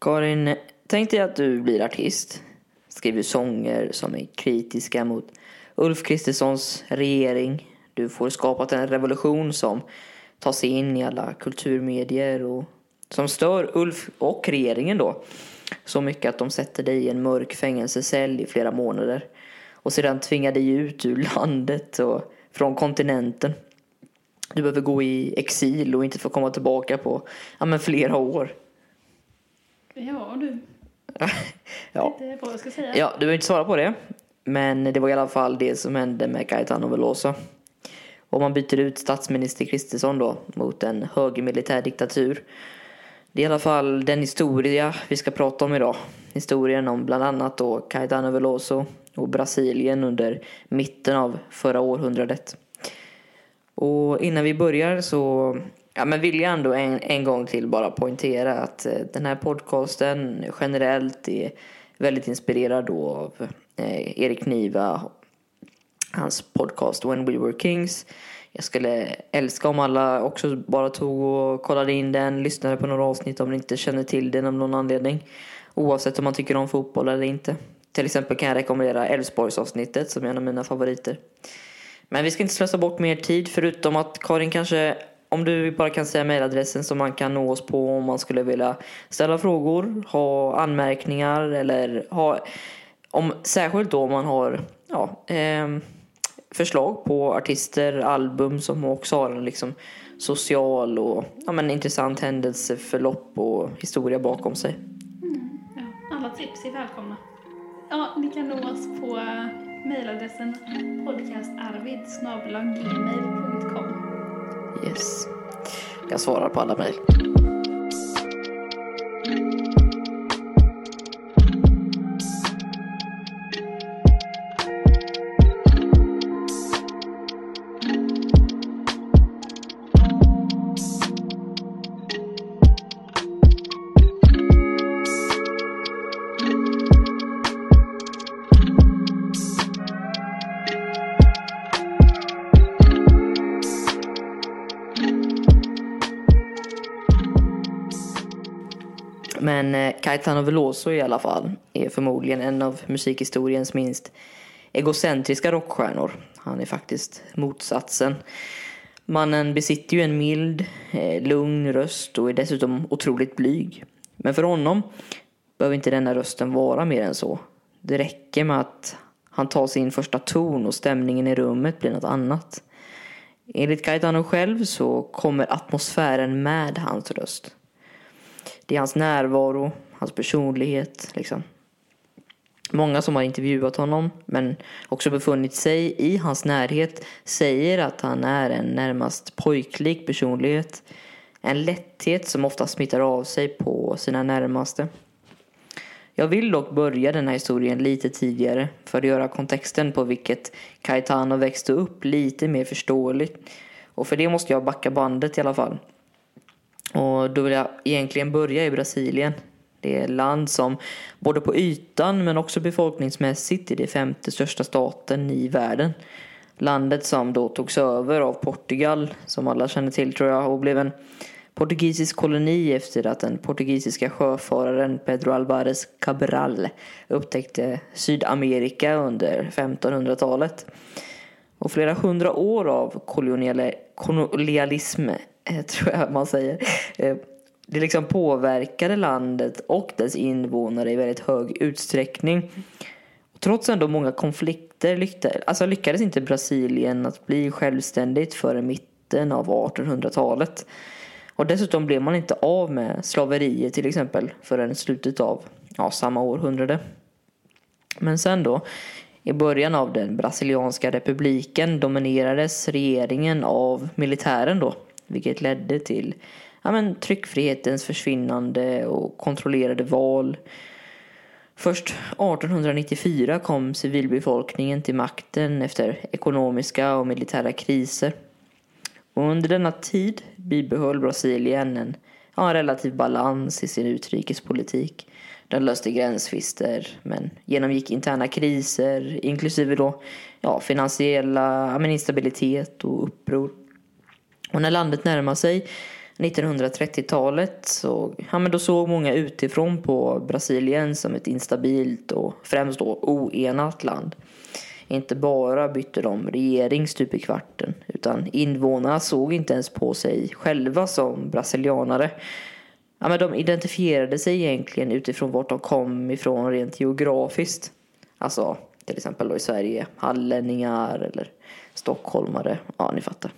Karin, tänk dig att du blir artist. Skriver sånger som är kritiska mot Ulf Kristerssons regering. Du får skapat en revolution som tar sig in i alla kulturmedier och som stör Ulf och regeringen då. Så mycket att de sätter dig i en mörk fängelsecell i flera månader. Och sedan tvingar dig ut ur landet och från kontinenten. Du behöver gå i exil och inte få komma tillbaka på ja, men flera år. Ja, du. ja. Det är vad jag ska säga. ja, du behöver inte svara på det. Men det var i alla fall det som hände med Gaetano Veloso. Om man byter ut statsminister Kristersson då mot en högermilitär diktatur. Det är i alla fall den historia vi ska prata om idag. Historien om bland annat då Caetano Veloso och Brasilien under mitten av förra århundradet. Och innan vi börjar så ja, men vill jag ändå en, en gång till bara poängtera att eh, den här podcasten generellt är väldigt inspirerad då av eh, Erik Niva, hans podcast When We Were Kings. Jag skulle älska om alla också bara tog och kollade in den, lyssnade på några avsnitt om ni inte känner till den av någon anledning. Oavsett om man tycker om fotboll eller inte. Till exempel kan jag rekommendera Elfsborgsavsnittet som är en av mina favoriter. Men vi ska inte slösa bort mer tid förutom att Karin kanske om du bara kan säga mejladressen som man kan nå oss på om man skulle vilja ställa frågor, ha anmärkningar eller ha om, särskilt då om man har ja, eh, förslag på artister, album som också har en liksom social och ja, men intressant händelseförlopp och historia bakom sig. Mm. Ja, alla tips är välkomna. Ja, ni kan nå oss på eh, mejladressen podcastarvid.gmail.com Yes. Jag svarar på alla mejl. Men eh, Caetano Veloso i alla fall är förmodligen en av musikhistoriens minst egocentriska rockstjärnor. Han är faktiskt motsatsen. Mannen besitter ju en mild, eh, lugn röst och är dessutom otroligt blyg. Men för honom behöver inte denna rösten vara mer än så. Det räcker med att han tar sin första ton och stämningen i rummet blir något annat. Enligt Caetano själv så kommer atmosfären med hans röst. Det är hans närvaro, hans personlighet liksom. Många som har intervjuat honom, men också befunnit sig i hans närhet, säger att han är en närmast pojklig personlighet. En lätthet som ofta smittar av sig på sina närmaste. Jag vill dock börja den här historien lite tidigare för att göra kontexten på vilket Caetano växte upp lite mer förståelig. Och för det måste jag backa bandet i alla fall. Och då vill jag egentligen börja i Brasilien. Det är ett land som både på ytan men också befolkningsmässigt är det femte största staten i världen. Landet som då togs över av Portugal, som alla känner till tror jag, och blev en portugisisk koloni efter att den portugisiska sjöfararen Pedro Alvarez Cabral upptäckte Sydamerika under 1500-talet. Och flera hundra år av kolonialism Eh, tror jag man säger. Eh, det liksom påverkade landet och dess invånare i väldigt hög utsträckning. Trots ändå många konflikter lyckades, alltså lyckades inte Brasilien att bli självständigt före mitten av 1800-talet. Och dessutom blev man inte av med slaveriet till exempel förrän slutet av ja, samma århundrade. Men sen då, i början av den brasilianska republiken dominerades regeringen av militären då vilket ledde till ja, men, tryckfrihetens försvinnande och kontrollerade val. Först 1894 kom civilbefolkningen till makten efter ekonomiska och militära kriser. Och under denna tid bibehöll Brasilien en, ja, en relativ balans i sin utrikespolitik. Den löste gränsfister men genomgick interna kriser inklusive då, ja, finansiella ja, instabilitet och uppror. Och när landet närmade sig 1930-talet så, ja, men då såg många utifrån på Brasilien som ett instabilt och främst då oenat land. Inte bara bytte de regering stup i kvarten utan invånarna såg inte ens på sig själva som brasilianare. Ja, men de identifierade sig egentligen utifrån vart de kom ifrån rent geografiskt. Alltså till exempel då i Sverige, hallänningar eller stockholmare. Ja, ni fattar.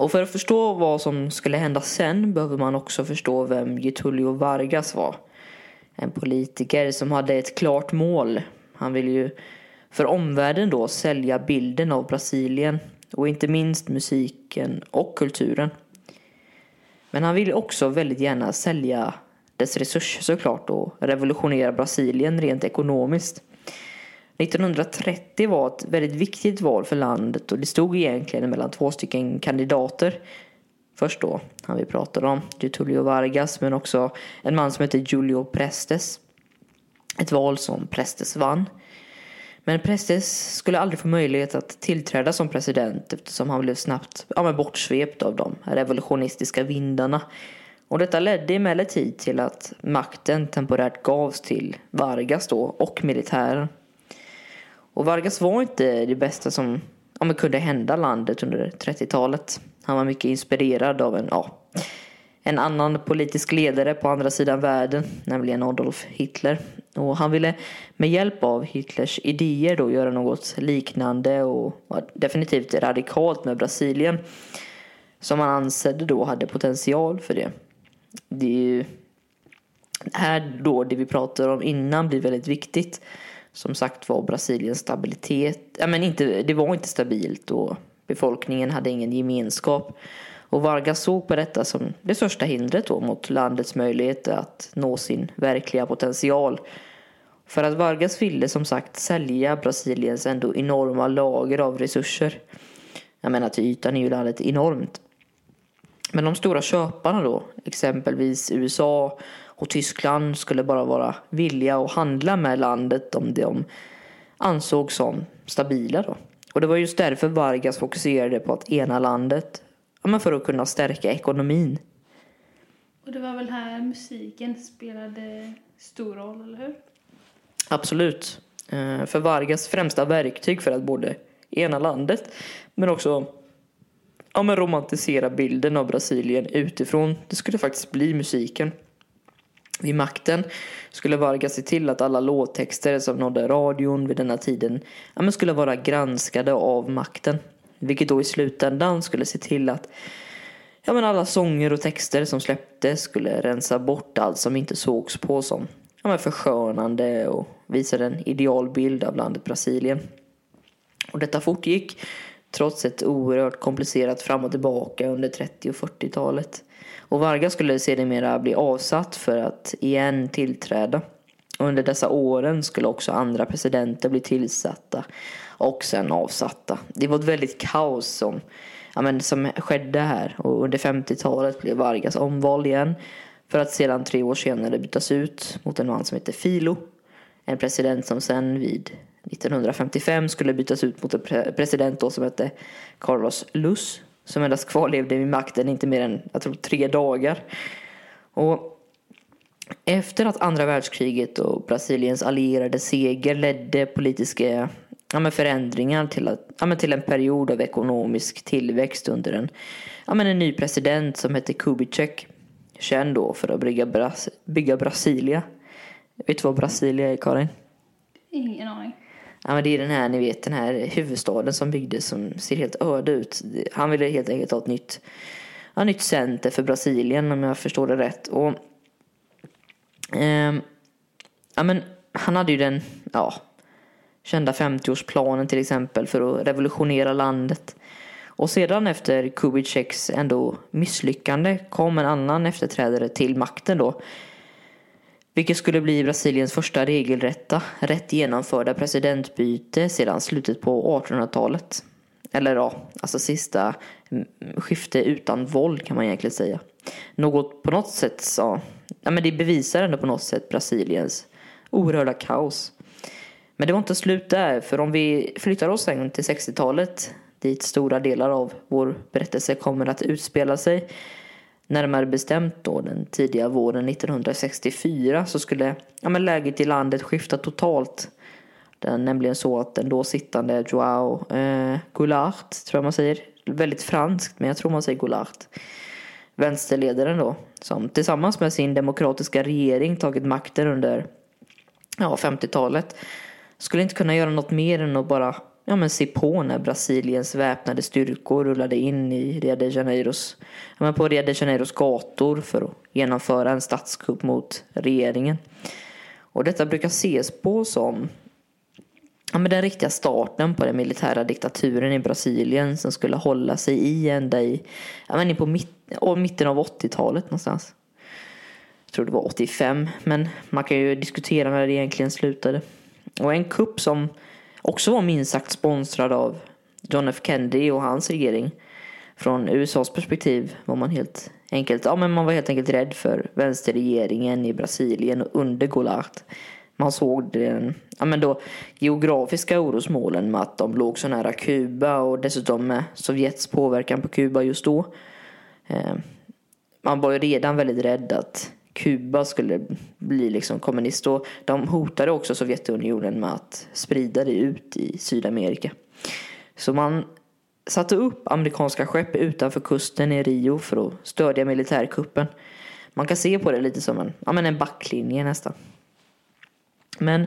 Och för att förstå vad som skulle hända sen behöver man också förstå vem Getulio Vargas var. En politiker som hade ett klart mål. Han ville ju för omvärlden då sälja bilden av Brasilien och inte minst musiken och kulturen. Men han ville också väldigt gärna sälja dess resurser såklart och revolutionera Brasilien rent ekonomiskt. 1930 var ett väldigt viktigt val för landet och det stod egentligen mellan två stycken kandidater. Först då, han vi pratade om, Getulio Vargas, men också en man som hette Julio Prestes. Ett val som Prestes vann. Men Prestes skulle aldrig få möjlighet att tillträda som president eftersom han blev snabbt ja, bortsvept av de revolutionistiska vindarna. Och detta ledde emellertid till att makten temporärt gavs till Vargas då och militären. Och Vargas var inte det bästa som ja, kunde hända landet under 30-talet. Han var mycket inspirerad av en, ja, en annan politisk ledare på andra sidan världen, nämligen Adolf Hitler. Och han ville med hjälp av Hitlers idéer då göra något liknande och definitivt radikalt med Brasilien. Som han ansedde då hade potential för det. Det är ju här då det vi pratade om innan blir väldigt viktigt som sagt var Brasiliens stabilitet, ja, men inte, det var inte stabilt och befolkningen hade ingen gemenskap. Och Vargas såg på detta som det största hindret då mot landets möjligheter att nå sin verkliga potential. För att Vargas ville som sagt sälja Brasiliens ändå enorma lager av resurser. Jag menar till ytan är ju landet enormt. Men de stora köparna då, exempelvis USA och Tyskland skulle bara vara villiga att handla med landet om de ansågs som stabila. Då. Och det var just därför Vargas fokuserade på att ena landet för att kunna stärka ekonomin. Och det var väl här musiken spelade stor roll, eller hur? Absolut. Eh, för Vargas främsta verktyg för att både ena landet men också ja, men romantisera bilden av Brasilien utifrån, det skulle faktiskt bli musiken. Vid makten skulle Varga se till att alla låttexter som nådde radion vid denna tiden ja, men skulle vara granskade av makten. Vilket då i slutändan skulle se till att ja, men alla sånger och texter som släpptes skulle rensa bort allt som inte sågs på som ja, men förskönande och visade en idealbild av landet Brasilien. Och detta fortgick trots ett oerhört komplicerat fram och tillbaka under 30 och 40-talet. Och Vargas skulle sedermera bli avsatt för att igen tillträda. Under dessa åren skulle också andra presidenter bli tillsatta och sen avsatta. Det var ett väldigt kaos som, ja, men, som skedde här. Och under 50-talet blev Vargas omvald igen för att sedan tre år senare bytas ut mot en man som heter Filo. En president som sen vid 1955 skulle bytas ut mot en president då som hette Carlos Luz som endast kvarlevde vid makten inte mer än jag tror, tre dagar. Och efter att andra världskriget och Brasiliens allierade seger ledde politiska ja, förändringar till, att, ja, till en period av ekonomisk tillväxt under en, ja, en ny president som hette Kubitschek. Känd då för att bygga, Bras bygga Brasilia. Vet du vad Brasilia är Karin? Ingen aning. Ja, men det är den här, ni vet, den här huvudstaden som byggdes som ser helt öde ut. Han ville helt enkelt ha ett nytt, ja, nytt center för Brasilien om jag förstår det rätt. Och, eh, ja, men han hade ju den ja, kända 50-årsplanen till exempel för att revolutionera landet. Och sedan efter Kubitscheks ändå misslyckande kom en annan efterträdare till makten då vilket skulle bli Brasiliens första regelrätta, rätt genomförda presidentbyte sedan slutet på 1800-talet. Eller ja, alltså sista mm, skifte utan våld kan man egentligen säga. Något på något sätt så, ja men det bevisar ändå på något sätt Brasiliens oerhörda kaos. Men det var inte slut där, för om vi flyttar oss sen till 60-talet dit stora delar av vår berättelse kommer att utspela sig. Närmare bestämt då den tidiga våren 1964 så skulle ja, men läget i landet skifta totalt. Det är nämligen så att den då sittande Joao eh, Goulart, tror jag man säger, väldigt franskt men jag tror man säger Goulart, vänsterledaren då, som tillsammans med sin demokratiska regering tagit makten under ja, 50-talet skulle inte kunna göra något mer än att bara ja, men se på när Brasiliens väpnade styrkor rullade in i Rio de Janeiros, ja, men på Rio de Janeiros gator för att genomföra en statskupp mot regeringen. Och detta brukar ses på som ja, men den riktiga starten på den militära diktaturen i Brasilien som skulle hålla sig i ända i, ja, men på mitt, mitten av 80-talet någonstans. Jag tror det var 85, men man kan ju diskutera när det egentligen slutade. Och en kupp som också var minst sagt sponsrad av John F Kennedy och hans regering. Från USAs perspektiv var man helt enkelt, ja men man var helt enkelt rädd för vänsterregeringen i Brasilien under Goulart. Man såg den ja men då, geografiska orosmålen med att de låg så nära Kuba och dessutom med Sovjets påverkan på Kuba just då. Eh, man var ju redan väldigt rädd att Kuba skulle bli liksom kommunist. Och de hotade också Sovjetunionen med att sprida det ut i Sydamerika. Så man satte upp amerikanska skepp utanför kusten i Rio för att stödja militärkuppen. Man kan se på det lite som en, ja, men en backlinje nästan. Men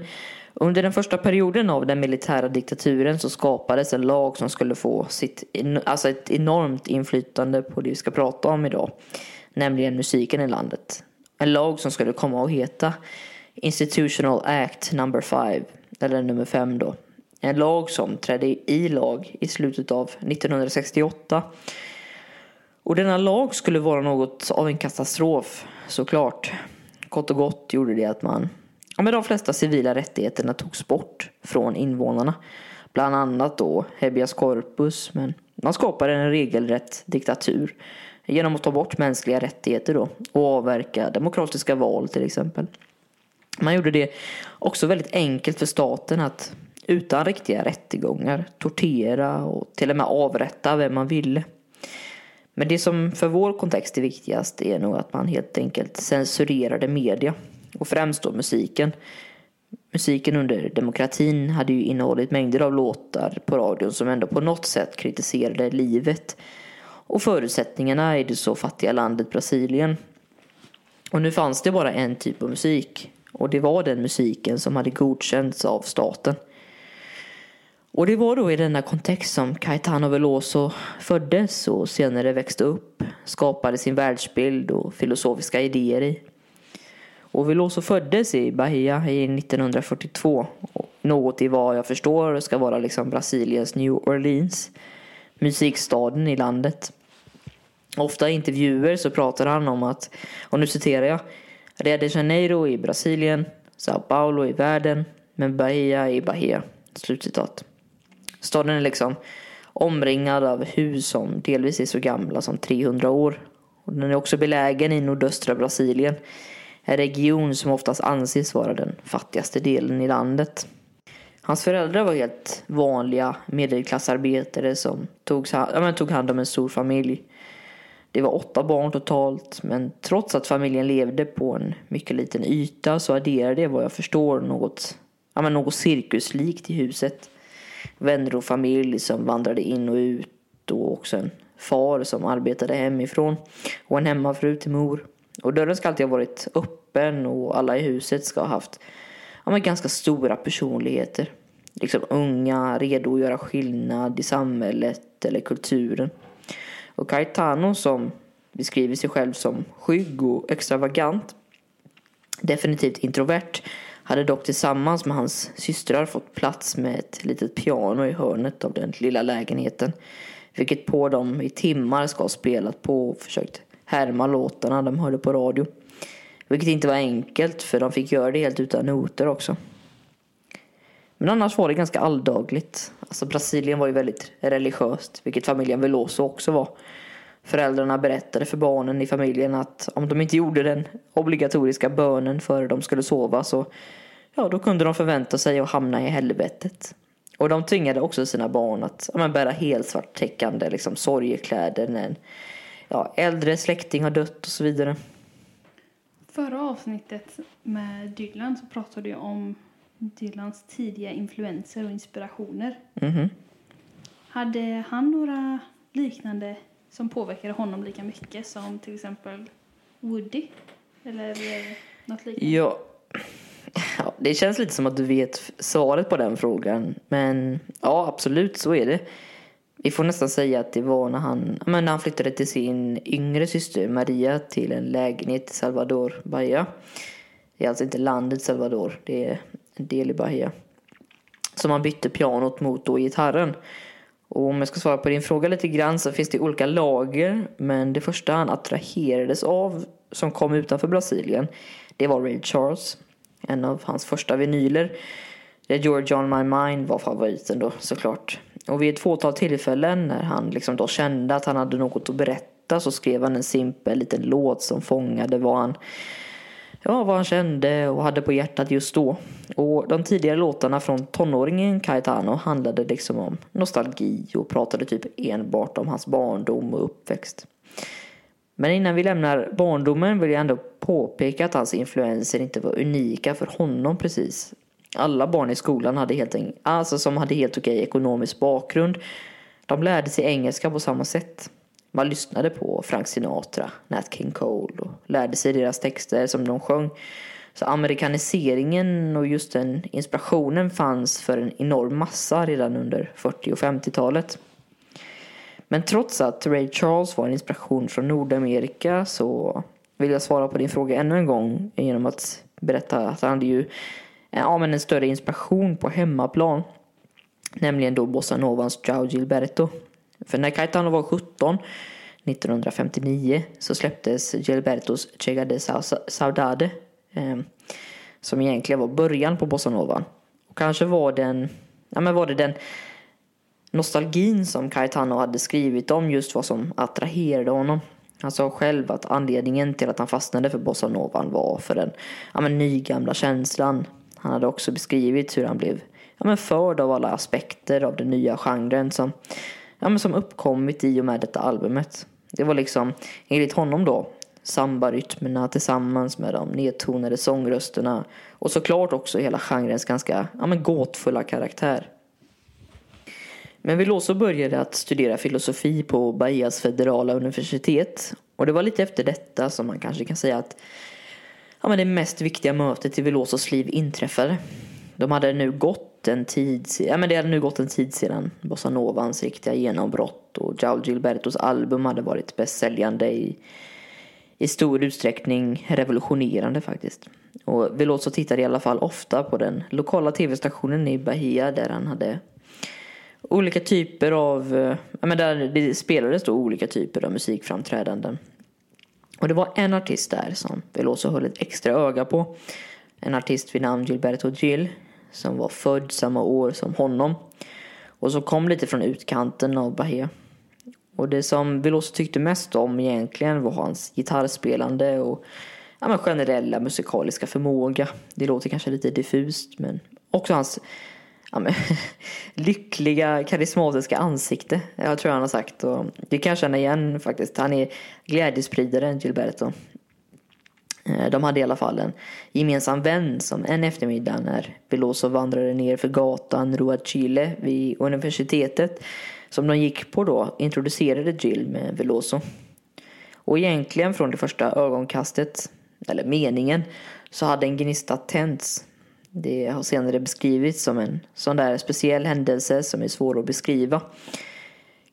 under den första perioden av den militära diktaturen så skapades en lag som skulle få sitt, alltså ett enormt inflytande på det vi ska prata om idag. Nämligen musiken i landet en lag som skulle komma att heta Institutional Act number 5, eller nummer 5 då. En lag som trädde i lag i slutet av 1968. Och denna lag skulle vara något av en katastrof, såklart. Kort och gott gjorde det att man, ja men de flesta civila rättigheterna togs bort från invånarna. Bland annat då habeas corpus, men man skapade en regelrätt diktatur genom att ta bort mänskliga rättigheter då och avverka demokratiska val till exempel. Man gjorde det också väldigt enkelt för staten att utan riktiga rättegångar tortera och till och med avrätta vem man ville. Men det som för vår kontext är viktigast är nog att man helt enkelt censurerade media och främst då musiken. Musiken under demokratin hade ju innehållit mängder av låtar på radion som ändå på något sätt kritiserade livet och förutsättningarna i det så fattiga landet Brasilien. Och nu fanns det bara en typ av musik och det var den musiken som hade godkänts av staten. Och det var då i denna kontext som Caetano Veloso föddes och senare växte upp, skapade sin världsbild och filosofiska idéer i. Och Veloso föddes i Bahia i 1942. Något i vad jag förstår ska vara liksom Brasiliens New Orleans musikstaden i landet. Ofta i intervjuer så pratar han om att, och nu citerar jag, Rio de Janeiro i Brasilien, Sao Paulo i världen, men Bahia i Bahia. Slutcitat. Staden är liksom omringad av hus som delvis är så gamla som 300 år. Och den är också belägen i nordöstra Brasilien. En region som oftast anses vara den fattigaste delen i landet. Hans föräldrar var helt vanliga medelklassarbetare som tog, ja, men tog hand om en stor familj. Det var åtta barn totalt men trots att familjen levde på en mycket liten yta så adderade det vad jag förstår något, ja, men något cirkuslikt i huset. Vänner och familj som vandrade in och ut och också en far som arbetade hemifrån och en hemmafru till mor. Och dörren ska alltid ha varit öppen och alla i huset ska ha haft ja, men ganska stora personligheter. Liksom unga, redo att göra skillnad i samhället eller kulturen. Och Caetano som beskriver sig själv som skygg och extravagant, definitivt introvert, hade dock tillsammans med hans systrar fått plats med ett litet piano i hörnet av den lilla lägenheten. Vilket på dem i timmar ska ha spelat på och försökt härma låtarna de hörde på radio. Vilket inte var enkelt för de fick göra det helt utan noter också. Men annars var det ganska alldagligt. Alltså Brasilien var ju väldigt religiöst, vilket familjen Veloso också var. Föräldrarna berättade för barnen i familjen att om de inte gjorde den obligatoriska bönen före de skulle sova så ja, då kunde de förvänta sig att hamna i helvetet. Och de tvingade också sina barn att ja, men bära helsvart täckande liksom, sorgekläder när en ja, äldre släkting har dött och så vidare. Förra avsnittet med Dylan så pratade jag om Dylans tidiga influenser och inspirationer. Mhm. Hade han några liknande som påverkade honom lika mycket som till exempel Woody? Eller något liknande? Ja. ja, det känns lite som att du vet svaret på den frågan. Men ja, absolut så är det. Vi får nästan säga att det var när han, men när han flyttade till sin yngre syster Maria till en lägenhet i Salvador Bahia. Det är alltså inte landet Salvador, det är en del i Bahia. Som han bytte pianot mot då gitarren. Och om jag ska svara på din fråga lite grann så finns det olika lager. Men det första han attraherades av som kom utanför Brasilien det var Ray Charles. En av hans första vinyler. Där George on My Mind var favoriten då såklart. Och vid ett fåtal tillfällen när han liksom då kände att han hade något att berätta så skrev han en simpel liten låt som fångade vad han, ja, vad han kände och hade på hjärtat just då. Och de tidigare låtarna från tonåringen Caetano handlade liksom om nostalgi och pratade typ enbart om hans barndom och uppväxt. Men innan vi lämnar barndomen vill jag ändå påpeka att hans influenser inte var unika för honom precis. Alla barn i skolan hade helt, en- alltså som hade helt okej ekonomisk bakgrund. De lärde sig engelska på samma sätt. Man lyssnade på Frank Sinatra, Nat King Cole och lärde sig deras texter som de sjöng. Så amerikaniseringen och just den inspirationen fanns för en enorm massa redan under 40 och 50-talet. Men trots att Ray Charles var en inspiration från Nordamerika så vill jag svara på din fråga ännu en gång genom att berätta att han hade ju Eh, ja, men en större inspiration på hemmaplan. Nämligen då bossanovans novans Gilberto. För när Caetano var 17 1959 så släpptes Gilbertos Chega de Saudade eh, som egentligen var början på bossanovan. Och kanske var den, ja men var det den nostalgin som Caetano hade skrivit om just vad som attraherade honom. Han sa själv att anledningen till att han fastnade för bossanovan var för den ja, men, nygamla känslan. Han hade också beskrivit hur han blev ja, men, förd av alla aspekter av den nya genren som, ja, men, som uppkommit i och med detta albumet. Det var liksom, enligt honom då, sambarytmerna tillsammans med de nedtonade sångrösterna och såklart också hela genrens ganska ja, men, gåtfulla karaktär. Men Veloso började att studera filosofi på Bahias federala universitet. Och det var lite efter detta som man kanske kan säga att ja, men det mest viktiga mötet i Velosos liv inträffade. De hade nu gått en tid, ja, men det hade nu gått en tid sedan bossanovans riktiga genombrott och Joao Gilbertos album hade varit bästsäljande i, i stor utsträckning revolutionerande faktiskt. Och Veloso tittade i alla fall ofta på den lokala tv-stationen i Bahia där han hade olika typer av, eh, ja, men där det spelades då olika typer av musikframträdanden. Och det var en artist där som Veloso höll ett extra öga på. En artist vid namn Gilberto Gil som var född samma år som honom. Och som kom lite från utkanten av Bahia. Och det som Veloso tyckte mest om egentligen var hans gitarrspelande och ja, men generella musikaliska förmåga. Det låter kanske lite diffust men också hans ja, men, lyckliga, karismatiska ansikte. Jag tror han har sagt. Och det kan jag känna igen faktiskt. Han är glädjespridaren Gilberto. Eh, de hade i alla fall en gemensam vän som en eftermiddag när Veloso vandrade ner för gatan Rua Chile vid universitetet som de gick på då introducerade Jill med Veloso. Och egentligen från det första ögonkastet, eller meningen, så hade en gnista tänts. Det har senare beskrivits som en sån där speciell händelse som är svår att beskriva.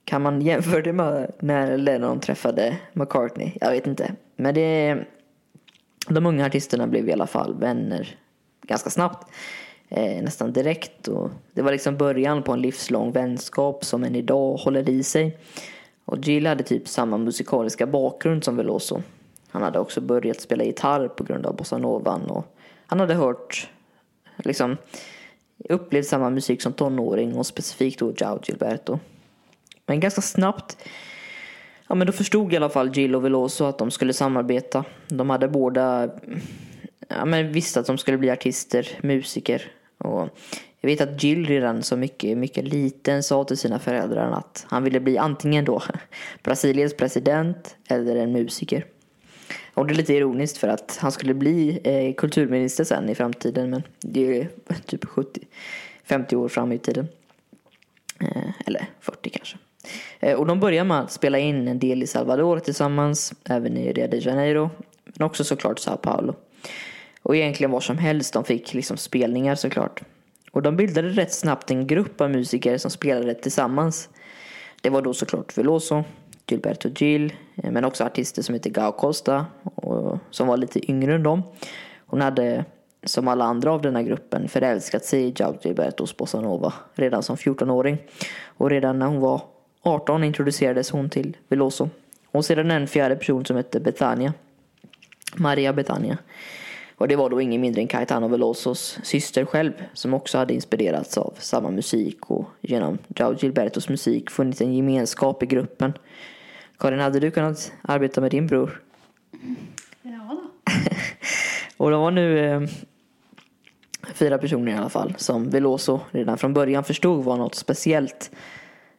Kan man jämföra det med när Lennon träffade McCartney? Jag vet inte. Men det, de unga artisterna blev i alla fall vänner ganska snabbt. Eh, nästan direkt. Och det var liksom början på en livslång vänskap som än idag håller i sig. Och Jill hade typ samma musikaliska bakgrund som Veloso. Han hade också börjat spela gitarr på grund av bossanovan och han hade hört, liksom, upplevt samma musik som tonåring och specifikt då Joao Gilberto. Men ganska snabbt, ja men då förstod i alla fall Jill och Veloso att de skulle samarbeta. De hade båda, ja men visste att de skulle bli artister, musiker. Och Jag vet att Jill redan så mycket, mycket liten sa till sina föräldrar att han ville bli antingen då Brasiliens president eller en musiker. Och det är lite ironiskt för att han skulle bli eh, kulturminister sen i framtiden men det är typ 70, 50 år fram i tiden. Eh, eller 40 kanske. Eh, och de börjar med att spela in en del i Salvador tillsammans, även i Rio de Janeiro, men också såklart Sao Paulo. Och egentligen var som helst, de fick liksom spelningar såklart. Och de bildade rätt snabbt en grupp av musiker som spelade tillsammans. Det var då såklart Veloso, Gilberto Gil, eh, men också artister som heter Gao Costa, och, som var lite yngre än dem. Hon hade, som alla andra av den här gruppen, förälskat sig i Jao Gilbertos bossanova redan som 14-åring. Och redan när hon var 18 introducerades hon till Veloso. Och sedan en fjärde person som hette Betania. Maria Betania. Och det var då ingen mindre än Caetano Velosos syster själv som också hade inspirerats av samma musik och genom Jao Gilbertos musik funnit en gemenskap i gruppen. Karin, hade du kunnat arbeta med din bror? Ja då. och de var nu eh, fyra personer i alla fall som Veloso redan från början förstod var något speciellt.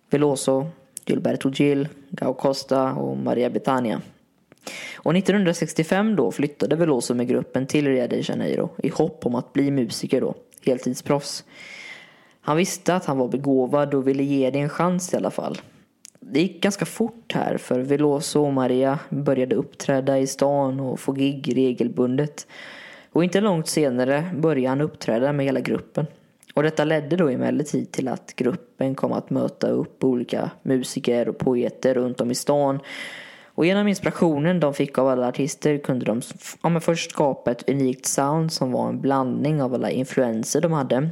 Veloso, Gilberto Gil, Gao Costa och Maria Betania. Och 1965 då flyttade Veloso med gruppen till Rio de Janeiro i hopp om att bli musiker då, heltidsproffs. Han visste att han var begåvad och ville ge det en chans i alla fall. Det gick ganska fort här för Veloso och Maria började uppträda i stan och få gig regelbundet. Och inte långt senare började han uppträda med hela gruppen. Och detta ledde då emellertid till att gruppen kom att möta upp olika musiker och poeter runt om i stan och genom inspirationen de fick av alla artister kunde de ja, först skapa ett unikt sound som var en blandning av alla influenser de hade.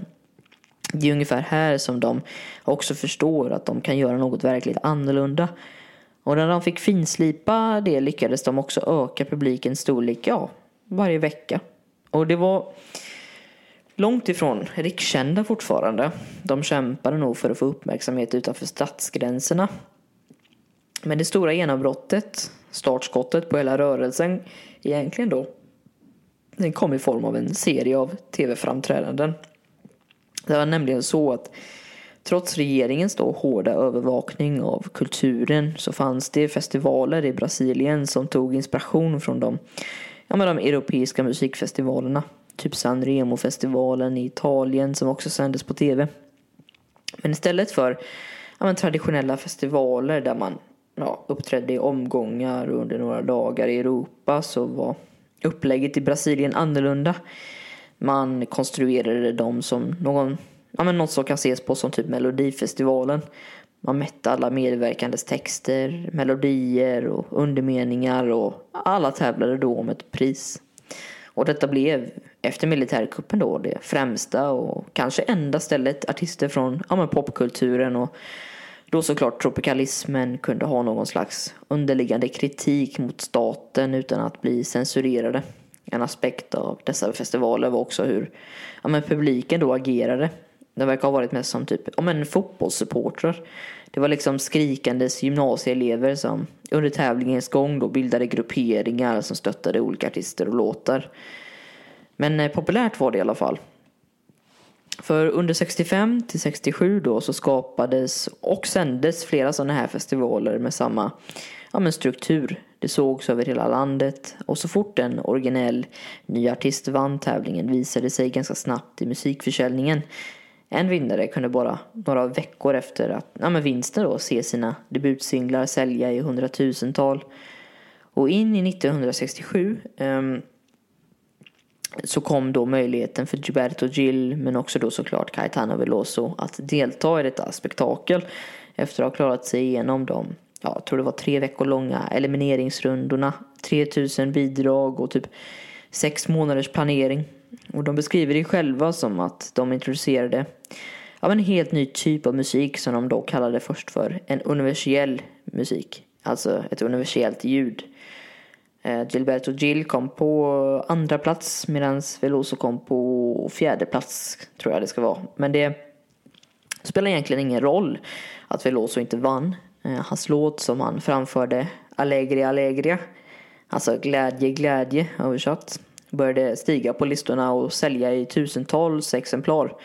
Det är ungefär här som de också förstår att de kan göra något verkligt annorlunda. Och när de fick finslipa det lyckades de också öka publikens storlek, ja, varje vecka. Och det var långt ifrån rikskända fortfarande. De kämpade nog för att få uppmärksamhet utanför stadsgränserna. Men det stora genombrottet, startskottet på hela rörelsen egentligen då, den kom i form av en serie av tv-framträdanden. Det var nämligen så att trots regeringens då hårda övervakning av kulturen så fanns det festivaler i Brasilien som tog inspiration från de, ja, men de europeiska musikfestivalerna. Typ San Remo-festivalen i Italien som också sändes på tv. Men istället för ja, men traditionella festivaler där man ja, uppträdde i omgångar under några dagar i Europa så var upplägget i Brasilien annorlunda. Man konstruerade dem som någon, ja, men något som kan ses på som typ Melodifestivalen. Man mätte alla medverkandes texter, melodier och undermeningar och alla tävlade då om ett pris. Och detta blev efter militärkuppen då det främsta och kanske enda stället artister från ja, popkulturen och då såklart tropikalismen kunde ha någon slags underliggande kritik mot staten utan att bli censurerade. En aspekt av dessa festivaler var också hur ja, men publiken då agerade. Det verkar ha varit mest som typ ja, men fotbollssupportrar. Det var liksom skrikandes gymnasieelever som under tävlingens gång då bildade grupperingar som stöttade olika artister och låtar. Men eh, populärt var det i alla fall. För under 65 till 67 då så skapades och sändes flera sådana här festivaler med samma ja, men struktur. Det sågs över hela landet och så fort en originell ny artist vann tävlingen visade sig ganska snabbt i musikförsäljningen. En vinnare kunde bara några veckor efter att, ja, men vinsten då se sina debutsinglar sälja i hundratusental. Och in i 1967 um, ehm, så kom då möjligheten för Gilberto Gil men också då såklart Caetano Veloso att delta i detta spektakel efter att ha klarat sig igenom de, jag tror det var tre veckor långa elimineringsrundorna, 3000 bidrag och typ sex månaders planering. Och de beskriver det själva som att de introducerade ja, en helt ny typ av musik som de då kallade först för en universell musik. Alltså ett universellt ljud. Eh, Gilberto Gil kom på andra plats medan Veloso kom på fjärde plats tror jag det ska vara. Men det spelar egentligen ingen roll att Veloso inte vann. Eh, hans låt som han framförde, Allegri Allegria, alltså glädje glädje översatt, började stiga på listorna och sälja i tusentals exemplar.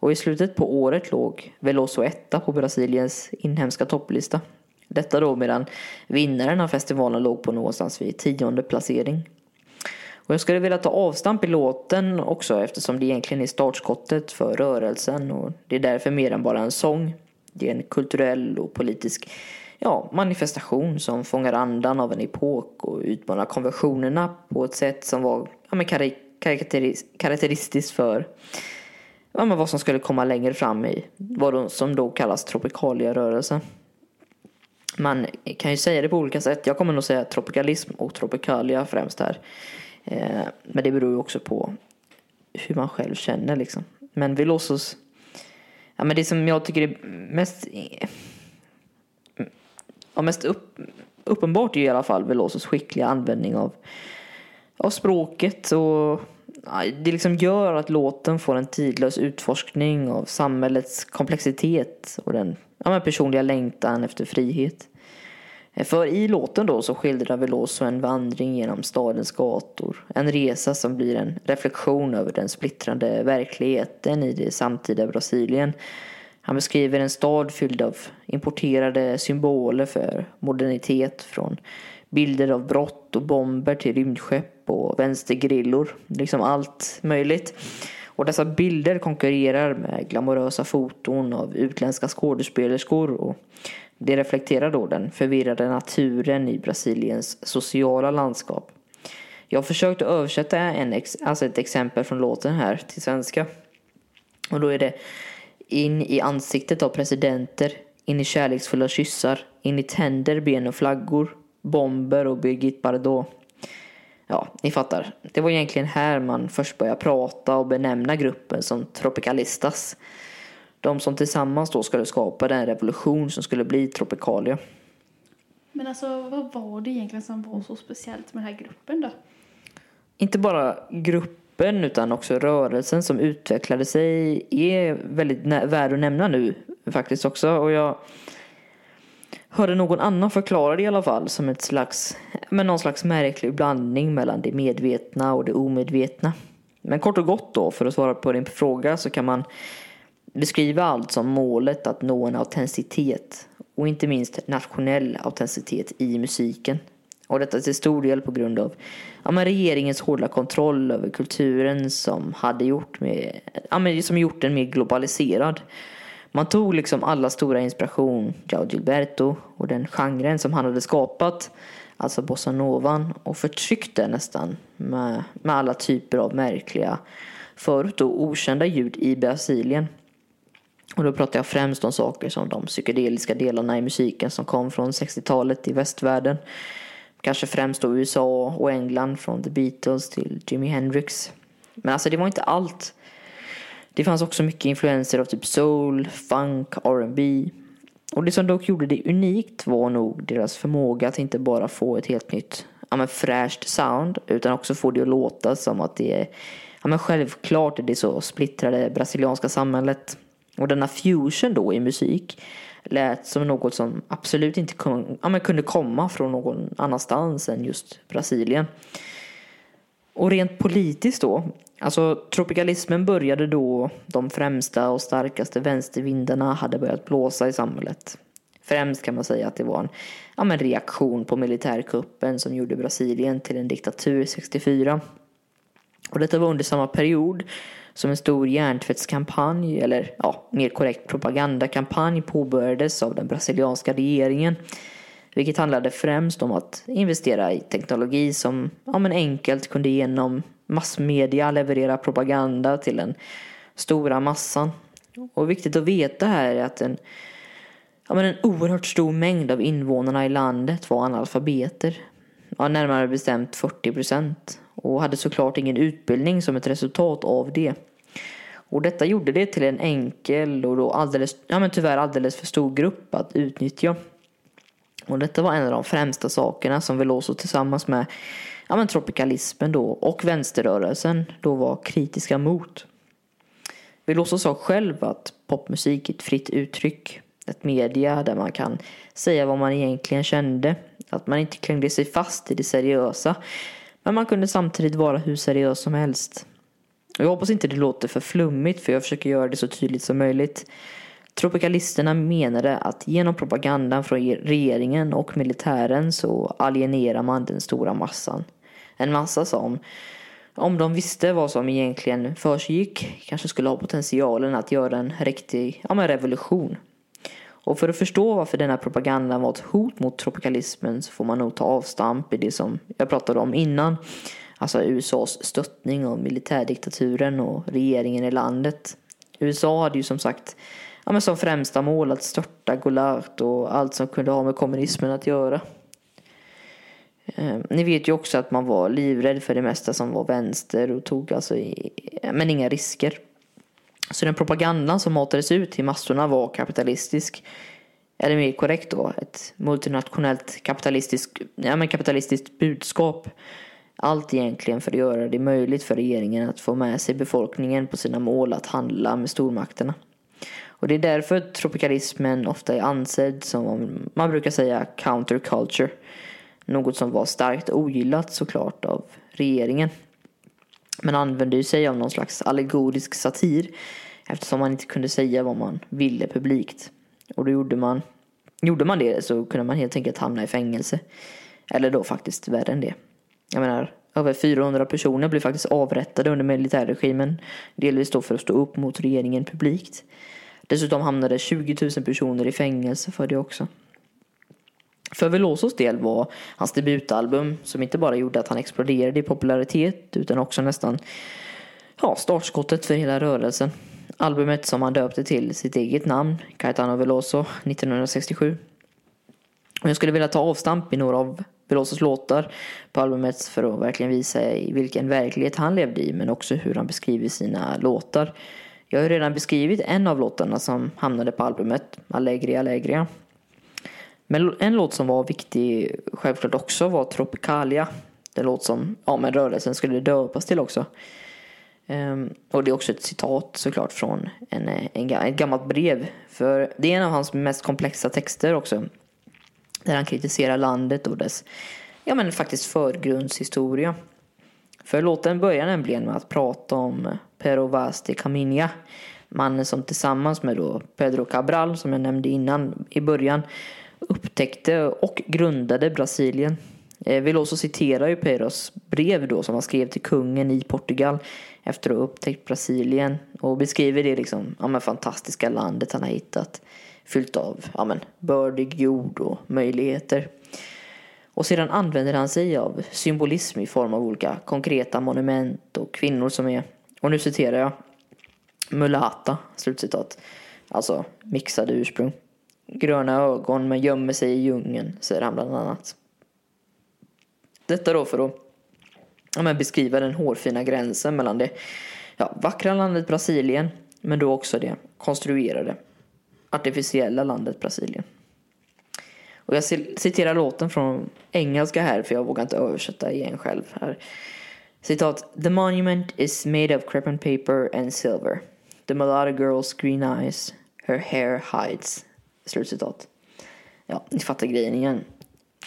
Och i slutet på året låg Veloso etta på Brasiliens inhemska topplista. Detta då medan vinnaren av festivalen låg på någonstans vid tionde placering. Och jag skulle vilja ta avstamp i låten också eftersom det egentligen är startskottet för rörelsen och det är därför mer än bara en sång. Det är en kulturell och politisk ja, manifestation som fångar andan av en epok och utmanar konventionerna på ett sätt som var ja, men karaktäristiskt för ja, men vad som skulle komma längre fram i vad som då kallas tropikalierörelsen. Man kan ju säga det på olika sätt. Jag kommer nog säga tropikalism och tropikalia främst här. Eh, men det beror ju också på hur man själv känner liksom. Men vi låser oss Ja, men det som jag tycker är mest... Ja, mest upp, uppenbart är i alla fall Velosos skickliga användning av, av språket och det liksom gör att låten får en tidlös utforskning av samhällets komplexitet och den ja, personliga längtan efter frihet. För i låten då så skildrar Veloso en vandring genom stadens gator. En resa som blir en reflektion över den splittrande verkligheten i det samtida Brasilien. Han beskriver en stad fylld av importerade symboler för modernitet från bilder av brott och bomber till rymdskepp och vänstergrillor. Liksom allt möjligt. Och dessa bilder konkurrerar med glamorösa foton av utländska skådespelerskor och det reflekterar då den förvirrade naturen i Brasiliens sociala landskap. Jag har försökt att översätta en ex, alltså ett exempel från låten här till svenska. Och då är det in i ansiktet av presidenter, in i kärleksfulla kyssar, in i tänder, ben och flaggor, bomber och Birgit Bardot. Ja, ni fattar. Det var egentligen här man först började prata och benämna gruppen som Tropicalistas. De som tillsammans då skulle skapa den revolution som skulle bli Tropicalia. Men alltså vad var det egentligen som var så speciellt med den här gruppen då? Inte bara gruppen utan också rörelsen som utvecklade sig är väldigt värd att nämna nu faktiskt också. Och jag hörde någon annan förklara det i alla fall som ett slags, men någon slags märklig blandning mellan det medvetna och det omedvetna. Men kort och gott då, för att svara på din fråga så kan man beskriva allt som målet att nå en autenticitet och inte minst nationell autenticitet i musiken. Och detta till stor del på grund av ja, men regeringens hårda kontroll över kulturen som hade gjort, med, ja, men som gjort den mer globaliserad. Man tog liksom alla stora inspiration, Giao Gilberto och den genren som han hade skapat, alltså bossanovan, och förtryckte nästan med, med alla typer av märkliga, förut då okända ljud i Brasilien. Och då pratar jag främst om saker som de psykedeliska delarna i musiken som kom från 60-talet i västvärlden. Kanske främst då USA och England från The Beatles till Jimi Hendrix. Men alltså det var inte allt. Det fanns också mycket influenser av typ soul, funk, R&B. Och det som dock gjorde det unikt var nog deras förmåga att inte bara få ett helt nytt, ja men fräscht sound, utan också få det att låta som att det är, ja men självklart är det så splittrade brasilianska samhället. Och denna fusion då i musik lät som något som absolut inte kom, ja, kunde komma från någon annanstans än just Brasilien. Och rent politiskt då, alltså tropikalismen började då de främsta och starkaste vänstervindarna hade börjat blåsa i samhället. Främst kan man säga att det var en ja, men reaktion på militärkuppen som gjorde Brasilien till en diktatur 64. Och detta var under samma period som en stor hjärntvättskampanj, eller ja, mer korrekt propagandakampanj påbörjades av den brasilianska regeringen. Vilket handlade främst om att investera i teknologi som ja, men enkelt kunde genom massmedia leverera propaganda till den stora massan. Och viktigt att veta här är att en, ja, men en oerhört stor mängd av invånarna i landet var analfabeter. Ja, närmare bestämt 40 procent och hade såklart ingen utbildning som ett resultat av det. Och detta gjorde det till en enkel och då alldeles, ja men tyvärr alldeles för stor grupp att utnyttja. Och detta var en av de främsta sakerna som Veloso tillsammans med ja men tropikalismen då och vänsterrörelsen då var kritiska mot. Veloso sa själv att popmusik är ett fritt uttryck. Ett media där man kan säga vad man egentligen kände. Att man inte klängde sig fast i det seriösa men man kunde samtidigt vara hur seriös som helst. Jag hoppas inte det låter för flummigt för jag försöker göra det så tydligt som möjligt. Tropikalisterna menade att genom propagandan från regeringen och militären så alienerar man den stora massan. En massa som, om de visste vad som egentligen försiggick, kanske skulle ha potentialen att göra en riktig ja, revolution. Och för att förstå varför denna propaganda var ett hot mot tropikalismen så får man nog ta avstamp i det som jag pratade om innan. Alltså USAs stöttning av militärdiktaturen och regeringen i landet. USA hade ju som sagt ja, men som främsta mål att störta Goulart och allt som kunde ha med kommunismen att göra. Eh, ni vet ju också att man var livrädd för det mesta som var vänster och tog alltså i, men inga risker. Så den propagandan som matades ut till massorna var kapitalistisk. Eller mer korrekt då, ett multinationellt kapitalistiskt, ja, men kapitalistiskt budskap. Allt egentligen för att göra det möjligt för regeringen att få med sig befolkningen på sina mål att handla med stormakterna. Och det är därför tropikalismen ofta är ansedd som, man brukar säga, counterculture. Något som var starkt ogillat såklart av regeringen. Men använde ju sig av någon slags allegorisk satir eftersom man inte kunde säga vad man ville publikt. Och då gjorde man, gjorde man det så kunde man helt enkelt hamna i fängelse. Eller då faktiskt värre än det. Jag menar, över 400 personer blev faktiskt avrättade under militärregimen. Delvis då för att stå upp mot regeringen publikt. Dessutom hamnade 20 000 personer i fängelse för det också. För Velosos del var hans debutalbum, som inte bara gjorde att han exploderade i popularitet utan också nästan ja, startskottet för hela rörelsen. Albumet som han döpte till sitt eget namn, Caetano Veloso, 1967. Och jag skulle vilja ta avstamp i några av Velosos låtar på albumet för att verkligen visa i vilken verklighet han levde i men också hur han beskriver sina låtar. Jag har ju redan beskrivit en av låtarna som hamnade på albumet, Allegria Allegria. Men en låt som var viktig självklart också var Tropicalia. Den låt som ja, men rörelsen skulle döpas till också. Um, och det är också ett citat såklart från en, eh, en, ett gammalt brev. För det är en av hans mest komplexa texter också. Där han kritiserar landet och dess, ja men faktiskt förgrundshistoria. För låten börjar nämligen med att prata om Pero Vaz de Caminha. Mannen som tillsammans med då Pedro Cabral, som jag nämnde innan i början, upptäckte och grundade Brasilien. Eh, vill också citera ju Pedros brev då som han skrev till kungen i Portugal efter att ha upptäckt Brasilien och beskriver det liksom, ja men fantastiska landet han har hittat fyllt av, ja men bördig jord och möjligheter. Och sedan använder han sig av symbolism i form av olika konkreta monument och kvinnor som är, och nu citerar jag, mulata, slutcitat. Alltså mixade ursprung. Gröna ögon men gömmer sig i djungeln, säger han bland annat. Detta då för att ja, beskriva den hårfina gränsen mellan det ja, vackra landet Brasilien men då också det konstruerade artificiella landet Brasilien. Och jag citerar låten från engelska här för jag vågar inte översätta igen själv här. Citat. The monument is made of crepe and paper and silver. The mulatto girl's green eyes, her hair hides. Slutcitat. Ja, ni fattar grejen igen.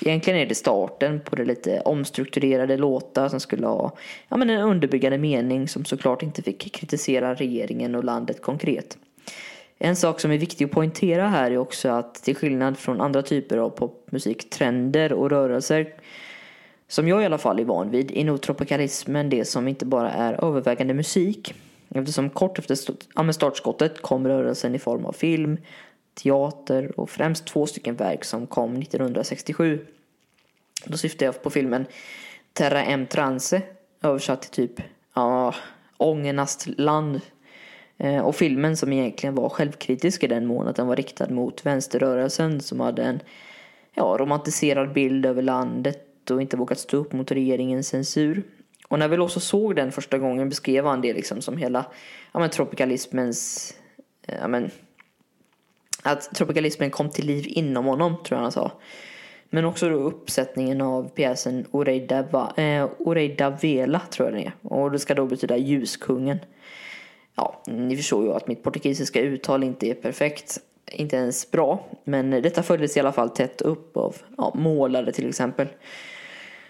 Egentligen är det starten på det lite omstrukturerade låtar som skulle ha ja, men en underbyggande mening som såklart inte fick kritisera regeringen och landet konkret. En sak som är viktig att poängtera här är också att till skillnad från andra typer av popmusiktrender och rörelser som jag i alla fall är van vid är nog tropikalismen det som inte bara är övervägande musik eftersom kort efter startskottet kom rörelsen i form av film, teater och främst två stycken verk som kom 1967. Då syftar jag på filmen Terra M Transe översatt till typ ja, Ångernas land eh, och filmen som egentligen var självkritisk i den mån att den var riktad mot vänsterrörelsen som hade en ja, romantiserad bild över landet och inte vågat stå upp mot regeringens censur. Och när vi också såg den första gången beskrev han det liksom som hela ja, men, tropikalismens... Eh, ja, men, att tropikalismen kom till liv inom honom, tror jag han sa. Men också då uppsättningen av pjäsen Oreida, eh, Vela, tror jag den är. Och det ska då betyda ljuskungen ja, ni förstår ju att mitt portugisiska uttal inte är perfekt. Inte ens bra. Men detta följdes i alla fall tätt upp av ja, målare till exempel.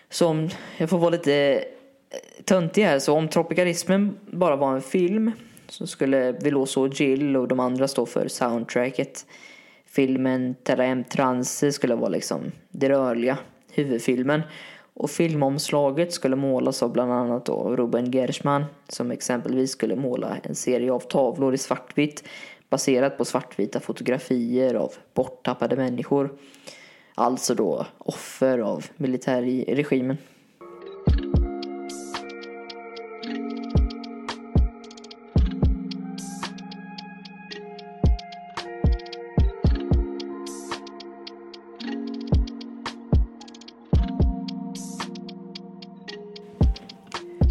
Så om jag får vara lite eh, töntig här, så om tropikalismen bara var en film så skulle Veloso och Jill och de andra stå för soundtracket. Filmen Terra M Transe skulle vara liksom det rörliga, huvudfilmen. Och filmomslaget skulle målas av bland annat då Ruben Gershman som exempelvis skulle måla en serie av tavlor i svartvitt baserat på svartvita fotografier av borttappade människor. Alltså då offer av militärregimen.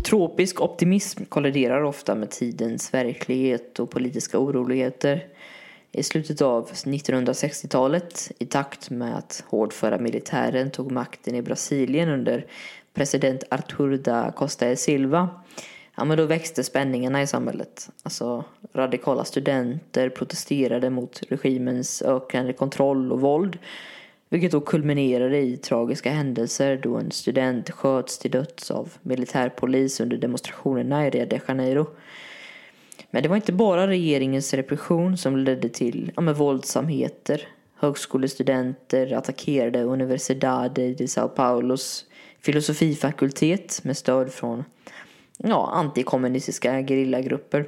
Tropisk optimism kolliderar ofta med tidens verklighet och politiska oroligheter. I slutet av 1960-talet, i takt med att hårdföra militären tog makten i Brasilien under president Artur da Costa e Silva, ja, men då växte spänningarna i samhället. Alltså, radikala studenter protesterade mot regimens ökande kontroll och våld vilket då kulminerade i tragiska händelser då en student sköts till döds av militärpolis under demonstrationerna i Rio de Janeiro. Men det var inte bara regeringens repression som ledde till ja, med våldsamheter. Högskolestudenter attackerade Universidade de Sao Paulos filosofifakultet med stöd från ja, antikommunistiska gerillagrupper.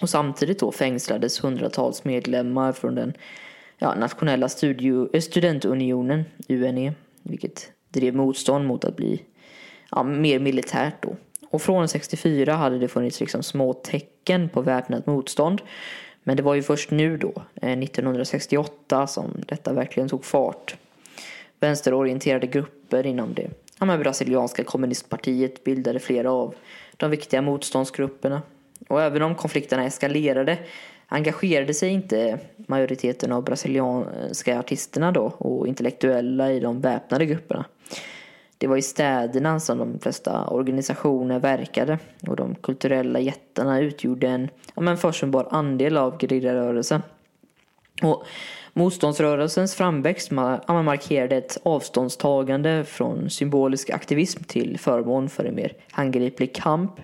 Och samtidigt då fängslades hundratals medlemmar från den ja, nationella studio, eh, studentunionen, UNE, vilket drev motstånd mot att bli ja, mer militärt då. Och från 64 hade det funnits liksom små tecken på väpnat motstånd. Men det var ju först nu då, eh, 1968, som detta verkligen tog fart. Vänsterorienterade grupper inom det ja, men brasilianska kommunistpartiet bildade flera av de viktiga motståndsgrupperna. Och även om konflikterna eskalerade engagerade sig inte majoriteten av brasilianska artisterna då och intellektuella i de väpnade grupperna. Det var i städerna som de flesta organisationer verkade och de kulturella jättarna utgjorde en ja, men försumbar andel av gerillarörelsen. Och motståndsrörelsens framväxt ja, markerade ett avståndstagande från symbolisk aktivism till förmån för en mer handgriplig kamp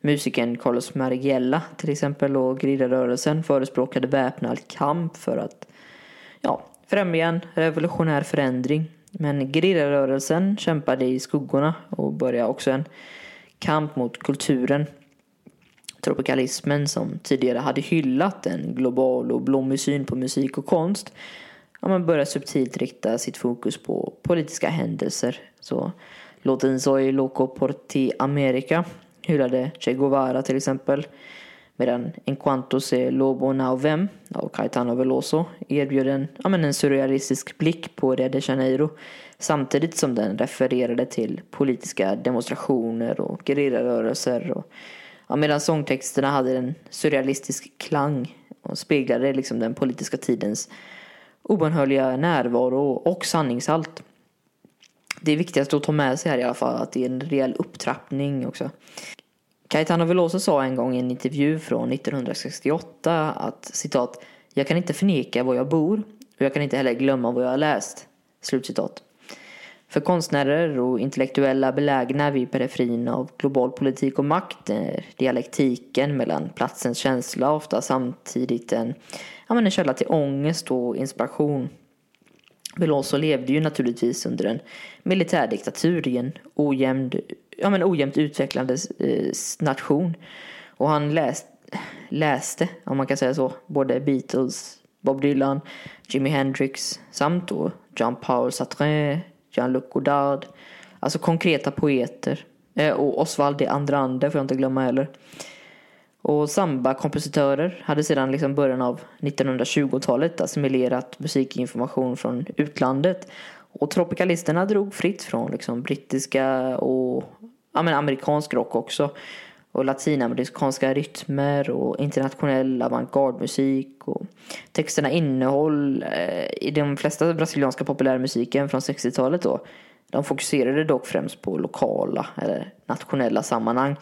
Musikern Carlos Marighella till exempel och gerillarörelsen förespråkade väpnad kamp för att ja, främja en revolutionär förändring. Men gerillarörelsen kämpade i skuggorna och började också en kamp mot kulturen. Tropikalismen som tidigare hade hyllat en global och blommig syn på musik och konst ja, man började subtilt rikta sitt fokus på politiska händelser. Så låten Soy Loco Porti America hyllade Che Guevara till exempel. Medan Enquanto se Lobo Now Vem av Caetano Veloso erbjöd en, ja, men en surrealistisk blick på Rio de Janeiro samtidigt som den refererade till politiska demonstrationer och gerillarörelser. Och, ja, medan sångtexterna hade en surrealistisk klang och speglade liksom den politiska tidens obönhörliga närvaro och sanningshalt. Det är viktigast att ta med sig här i alla fall att det är en rejäl upptrappning också. Caetano Veloso sa en gång i en intervju från 1968 att citat Jag kan inte förneka var jag bor och jag kan inte heller glömma vad jag har läst. Slutcitat. För konstnärer och intellektuella belägna vid periferin av global politik och makt är dialektiken mellan platsens känsla ofta samtidigt en, ja, en källa till ångest och inspiration. Veloso levde ju naturligtvis under en militärdiktatur i en ojämn ja, men ojämnt utvecklande eh, nation. Och han läst, läste, om man kan säga så, både Beatles, Bob Dylan, Jimi Hendrix samt då Jean-Paul Sartre, Jean-Luc Godard. Alltså konkreta poeter. Eh, och Oswald de Andrande får jag inte glömma heller. Och samba-kompositörer hade sedan liksom början av 1920-talet assimilerat musikinformation från utlandet. Och tropikalisterna drog fritt från liksom brittiska och ja, men amerikansk rock också. Och latinamerikanska rytmer och internationell avantgardmusik. Och texterna innehåll eh, i de flesta brasilianska populärmusiken från 60-talet då. De fokuserade dock främst på lokala eller nationella sammanhang.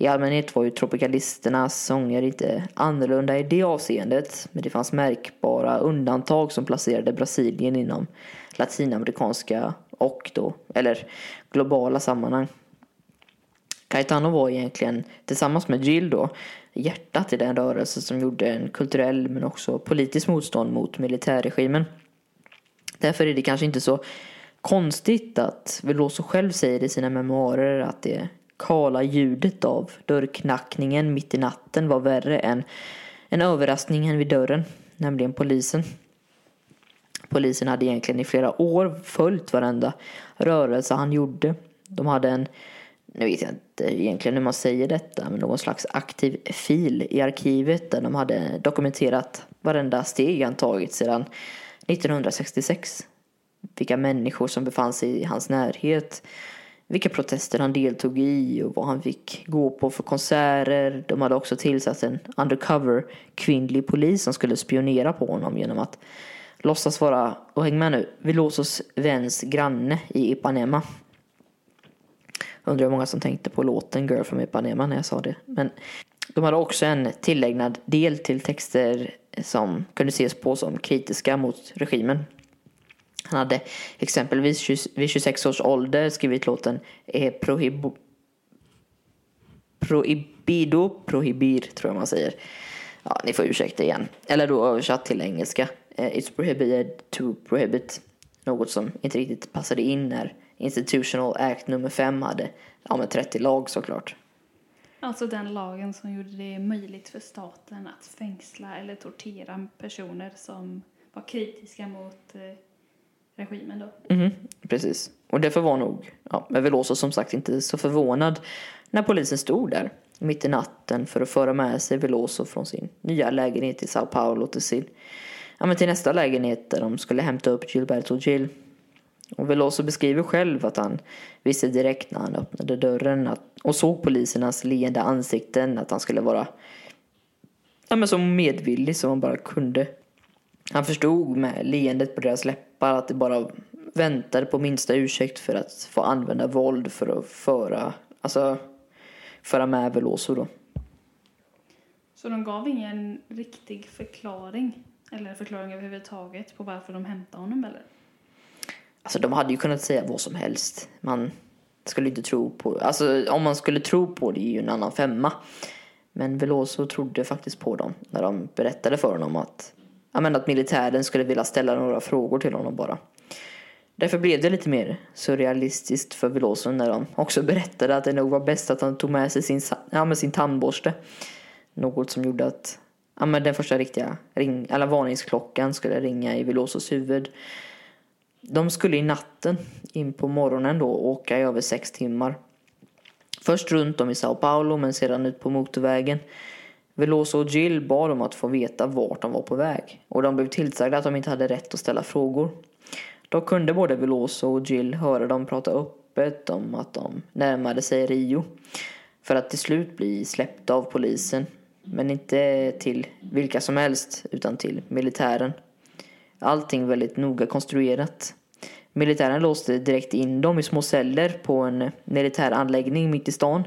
I allmänhet var ju tropikalisternas sånger inte annorlunda i det avseendet. Men det fanns märkbara undantag som placerade Brasilien inom latinamerikanska och då, eller globala sammanhang. Caetano var egentligen, tillsammans med Jill då, hjärtat i den rörelse som gjorde en kulturell men också politisk motstånd mot militärregimen. Därför är det kanske inte så konstigt att Veloso själv säger i sina memoarer att det kala ljudet av dörrknackningen mitt i natten var värre än en överraskningen vid dörren, nämligen polisen. Polisen hade egentligen i flera år följt varenda rörelse han gjorde. De hade en, nu vet jag inte egentligen hur man säger detta, men någon slags aktiv fil i arkivet där de hade dokumenterat varenda steg han tagit sedan 1966. Vilka människor som befann sig i hans närhet, vilka protester han deltog i och vad han fick gå på för konserter. De hade också tillsatt en undercover kvinnlig polis som skulle spionera på honom genom att låtsas vara, och häng med nu, Velosos väns granne i Ipanema. Undrar hur många som tänkte på låten Girl from Ipanema när jag sa det. Men de hade också en tillägnad del till texter som kunde ses på som kritiska mot regimen. Han hade exempelvis vid 26 års ålder skrivit låten eh, Prohibo, Prohibido Prohibir, tror jag man säger. Ja, ni får ursäkta igen. Eller då översatt till engelska. Eh, It's prohibited to prohibit. Något som inte riktigt passade in när Institutional Act nummer 5 hade ja, med 30 lag såklart. Alltså den lagen som gjorde det möjligt för staten att fängsla eller tortera personer som var kritiska mot eh, regimen då. Mm, precis. Och därför var nog ja, Veloso som sagt inte så förvånad när polisen stod där mitt i natten för att föra med sig Veloso från sin nya lägenhet i Sao Paulo till sin ja, men till nästa lägenhet där de skulle hämta upp Gilberto Gil. Och Veloso beskriver själv att han visste direkt när han öppnade dörren att, och såg polisernas leende ansikten att han skulle vara ja, men så medvillig som han bara kunde. Han förstod med leendet på deras läppar att det bara väntade på minsta ursäkt för att få använda våld för att föra, alltså, föra med Veloso då. Så de gav ingen riktig förklaring eller förklaring överhuvudtaget på varför de hämtade honom eller? Alltså de hade ju kunnat säga vad som helst. Man skulle inte tro på, alltså om man skulle tro på det är ju en annan femma. Men Veloso trodde faktiskt på dem när de berättade för honom att ja, men att militären skulle vilja ställa några frågor till honom bara. Därför blev det lite mer surrealistiskt för Veloso när de också berättade att det nog var bäst att han tog med sig sin, ja, med sin tandborste. Något som gjorde att ja, men den första riktiga ring, eller varningsklockan skulle ringa i Velosos huvud. De skulle i natten in på morgonen då åka i över sex timmar. Först runt om i Sao Paulo men sedan ut på motorvägen. Veloso och Jill bad om att få veta vart de var på väg och de blev tillsagda att de inte hade rätt att ställa frågor. Då kunde både Veloso och Jill höra dem prata öppet om att de närmade sig Rio för att till slut bli släppta av polisen. Men inte till vilka som helst utan till militären. Allting väldigt noga konstruerat. Militären låste direkt in dem i små celler på en militär anläggning mitt i stan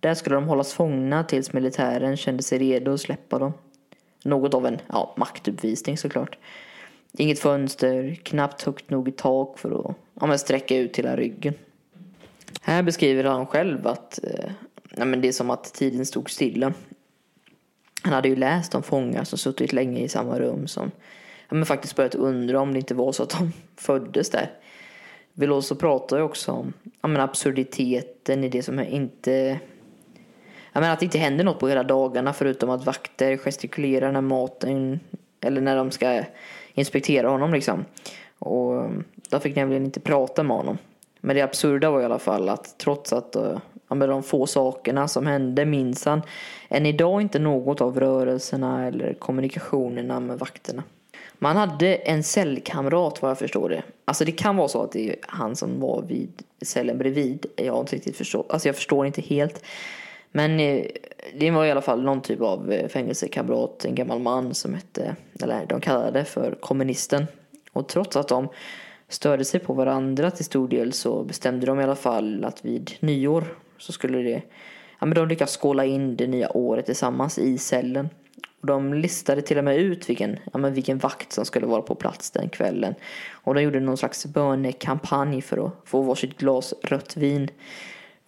där skulle de hållas fångna tills militären kände sig redo att släppa dem. Något av en ja, maktuppvisning såklart. Inget fönster, knappt högt nog i tak för att ja, sträcka ut hela ryggen. Här beskriver han själv att eh, ja, men det är som att tiden stod stilla. Han hade ju läst om fångar som suttit länge i samma rum som men faktiskt börjat undra om det inte var så att de föddes där. Veloso pratar ju också om ja, men absurditeten i det som inte jag menar att det inte händer något på hela dagarna förutom att vakter gestikulerar när maten eller när de ska inspektera honom liksom. Och mm, de fick nämligen inte prata med honom. Men det absurda var i alla fall att trots att eh, ja, med de få sakerna som hände minns han än idag inte något av rörelserna eller kommunikationerna med vakterna. Man hade en cellkamrat vad jag förstår det. Alltså det kan vara så att det är han som var vid cellen bredvid. Jag har inte riktigt förstått. Alltså jag förstår inte helt. Men eh, det var i alla fall någon typ av eh, fängelsekamrat, en gammal man som hette, eller de kallade det för kommunisten. Och trots att de störde sig på varandra till stor del så bestämde de i alla fall att vid nyår så skulle det, ja men de lyckas skåla in det nya året tillsammans i cellen. Och de listade till och med ut vilken, ja men vilken vakt som skulle vara på plats den kvällen. Och de gjorde någon slags bönekampanj för att få varsitt glas rött vin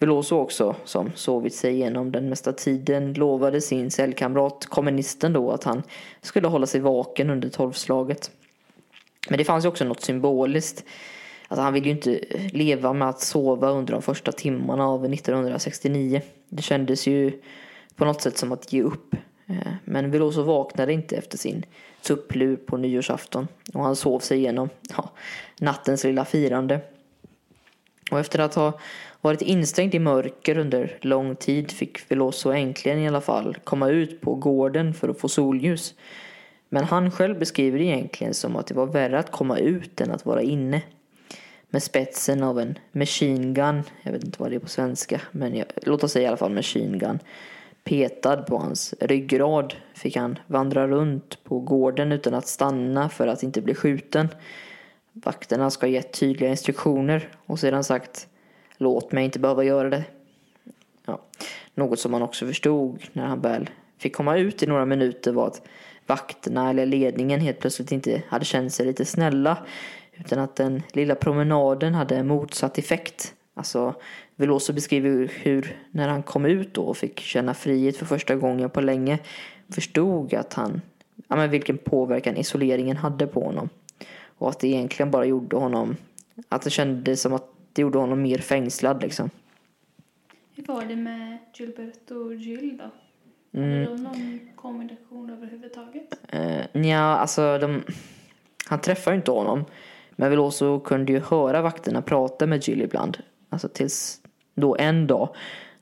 Veloso också, som sovit sig igenom den mesta tiden, lovade sin cellkamrat, kommunisten då, att han skulle hålla sig vaken under tolvslaget. Men det fanns ju också något symboliskt. Alltså han ville ju inte leva med att sova under de första timmarna av 1969. Det kändes ju på något sätt som att ge upp. Eh, men Veloso vaknade inte efter sin tupplur på nyårsafton och han sov sig igenom ja, nattens lilla firande. Och efter att ha varit instängd i mörker under lång tid fick Veloso äntligen i alla fall komma ut på gården för att få solljus. Men han själv beskriver det egentligen som att det var värre att komma ut än att vara inne. Med spetsen av en machine gun, jag vet inte vad det är på svenska, men jag, låt oss säga i alla fall machine gun. Petad på hans ryggrad fick han vandra runt på gården utan att stanna för att inte bli skjuten. Vakterna ska ha gett tydliga instruktioner och sedan sagt låt mig inte behöva göra det. Ja, något som han också förstod när han väl fick komma ut i några minuter var att vakterna eller ledningen helt plötsligt inte hade känt sig lite snälla utan att den lilla promenaden hade motsatt effekt. Alltså, Veloso beskriver hur när han kom ut då och fick känna frihet för första gången på länge förstod att han, ja men vilken påverkan isoleringen hade på honom. Och att det egentligen bara gjorde honom, att det kändes som att det gjorde honom mer fängslad liksom. Hur var det med Gilberto och Jill då? Mm. Hade de någon kommunikation överhuvudtaget? Uh, ja, alltså de, han träffade ju inte honom. Men Veloso kunde ju höra vakterna prata med Jill ibland. Alltså tills då en dag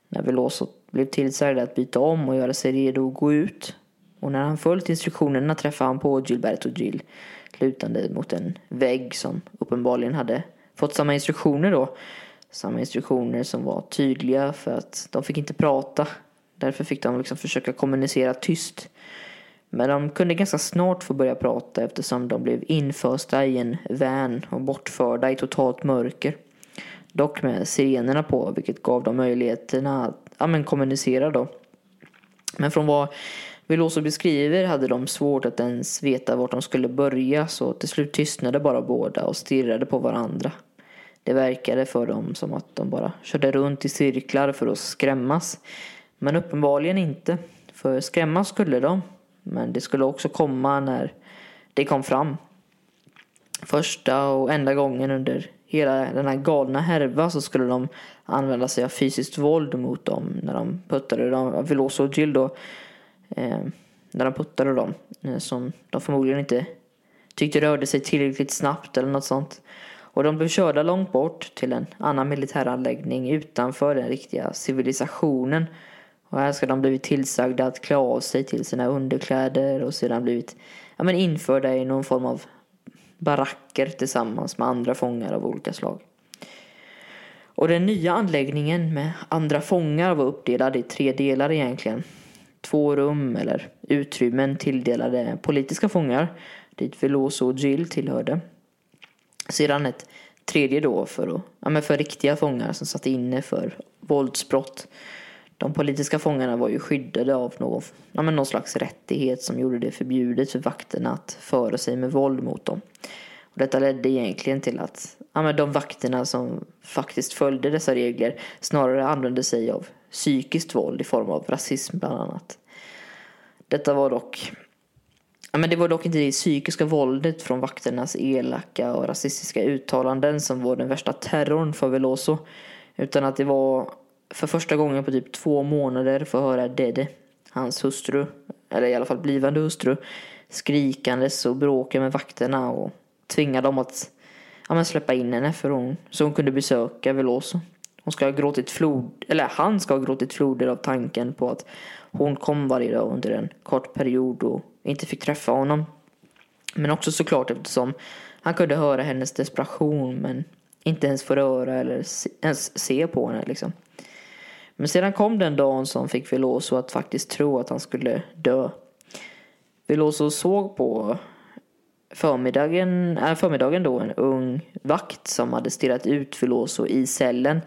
när Veloso blev tillsagd att byta om och göra sig redo att gå ut. Och när han följt instruktionerna träffade han på Gilberto Gil lutande mot en vägg som uppenbarligen hade fått samma instruktioner då. Samma instruktioner som var tydliga för att de fick inte prata. Därför fick de liksom försöka kommunicera tyst. Men de kunde ganska snart få börja prata eftersom de blev infösta i en van och bortförda i totalt mörker. Dock med sirenerna på vilket gav dem möjligheterna att ja, men kommunicera då. Men från vad Veloso beskriver hade de svårt att ens veta vart de skulle börja så till slut tystnade bara båda och stirrade på varandra. Det verkade för dem som att de bara körde runt i cirklar för att skrämmas. Men uppenbarligen inte, för skrämmas skulle de. Men det skulle också komma när det kom fram. Första och enda gången under hela den här galna härva så skulle de använda sig av fysiskt våld mot dem när de puttade dem, Veloso och Jill då, eh, när de puttade dem eh, som de förmodligen inte tyckte rörde sig tillräckligt snabbt eller något sånt. Och de blev körda långt bort till en annan militäranläggning utanför den riktiga civilisationen och här ska de blivit tillsagda att klä av sig till sina underkläder och sedan blivit ja, men införda i någon form av baracker tillsammans med andra fångar av olika slag. Och den nya anläggningen med andra fångar var uppdelad i tre delar egentligen. Två rum eller utrymmen tilldelade politiska fångar dit Veloso och Jill tillhörde. Sedan ett tredje då för, ja, men för riktiga fångar som satt inne för våldsbrott de politiska fångarna var ju skyddade av någon, ja, men någon slags rättighet som gjorde det förbjudet för vakterna att föra sig med våld mot dem. Och detta ledde egentligen till att ja, men de vakterna som faktiskt följde dessa regler snarare använde sig av psykiskt våld i form av rasism bland annat. Detta var dock Ja, men det var dock inte det psykiska våldet från vakternas elaka och rasistiska uttalanden som var den värsta terrorn för Veloso. Utan att det var för första gången på typ två månader få höra Dede, hans hustru, eller i alla fall blivande hustru, skrikandes och bråka med vakterna och tvinga dem att ja, men släppa in henne för hon, så hon kunde besöka Veloso. Hon ska ha gråtit flod, eller han ska ha gråtit floder av tanken på att hon kom varje dag under en kort period och inte fick träffa honom. Men också såklart eftersom han kunde höra hennes desperation men inte ens få röra eller ens se på henne liksom. Men sedan kom den dagen som fick Veloso att faktiskt tro att han skulle dö. Veloso såg på förmiddagen, äh, förmiddagen då en ung vakt som hade stirrat ut Veloso i cellen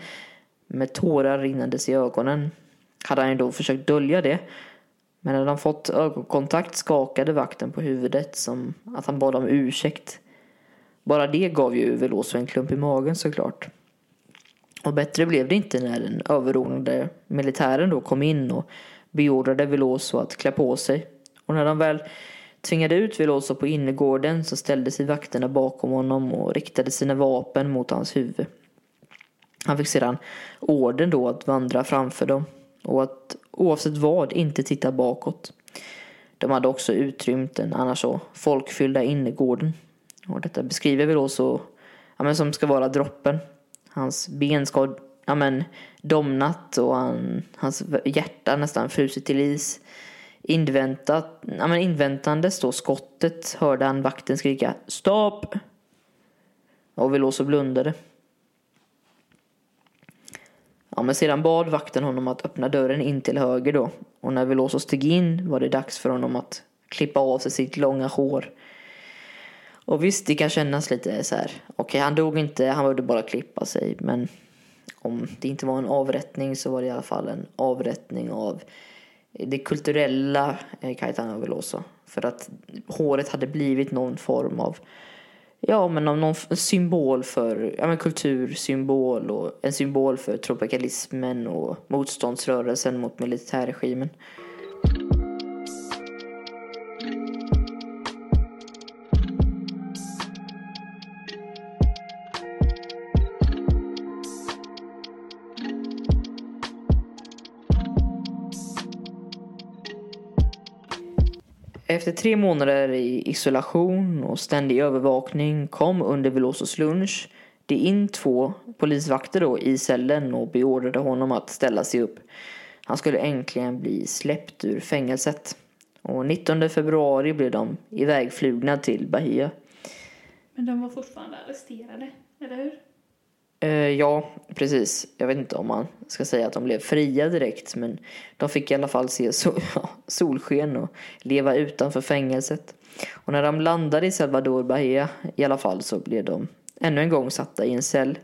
med tårar rinnandes i ögonen. Hade han då försökt dölja det. Men när han fått ögonkontakt skakade vakten på huvudet som att han bad om ursäkt. Bara det gav ju Veloso en klump i magen såklart. Och bättre blev det inte när den överordnade militären då kom in och beordrade Veloso att klä på sig. Och när de väl tvingade ut Veloso på innergården så ställde sig vakterna bakom honom och riktade sina vapen mot hans huvud. Han fick sedan orden då att vandra framför dem och att oavsett vad inte titta bakåt. De hade också utrymt den annars så folkfyllda innergården. Och detta beskriver vi då så, ja, men som ska vara droppen. Hans ben ska ja, men, domnat och han, hans hjärta nästan frusit till is. Inväntat, ja, men inväntandes då skottet hörde han vakten skrika stopp. Och Veloso blundade. Ja, men sedan bad vakten honom att öppna dörren in till höger då. Och när Veloso steg in var det dags för honom att klippa av sig sitt långa hår. Och visst, det kan kännas lite så här. Okej, okay, han dog inte, han behövde bara klippa sig. Men om det inte var en avrättning så var det i alla fall en avrättning av det kulturella eh, Caetano Veloso. För att håret hade blivit någon form av Ja, men av någon symbol för ja, men kultursymbol och en symbol för tropikalismen och motståndsrörelsen mot militärregimen. Efter tre månader i isolation och ständig övervakning kom under Velosos lunch det in två polisvakter då i cellen och beordrade honom att ställa sig upp. Han skulle äntligen bli släppt ur fängelset. Och 19 februari blev de ivägflugna till Bahia. Men de var fortfarande arresterade, eller hur? Eh, ja, precis. Jag vet inte om man ska säga att de blev fria direkt men de fick i alla fall se sol, ja, solsken och leva utanför fängelset. Och när de landade i Salvador Bahia i alla fall så blev de ännu en gång satta i en cell.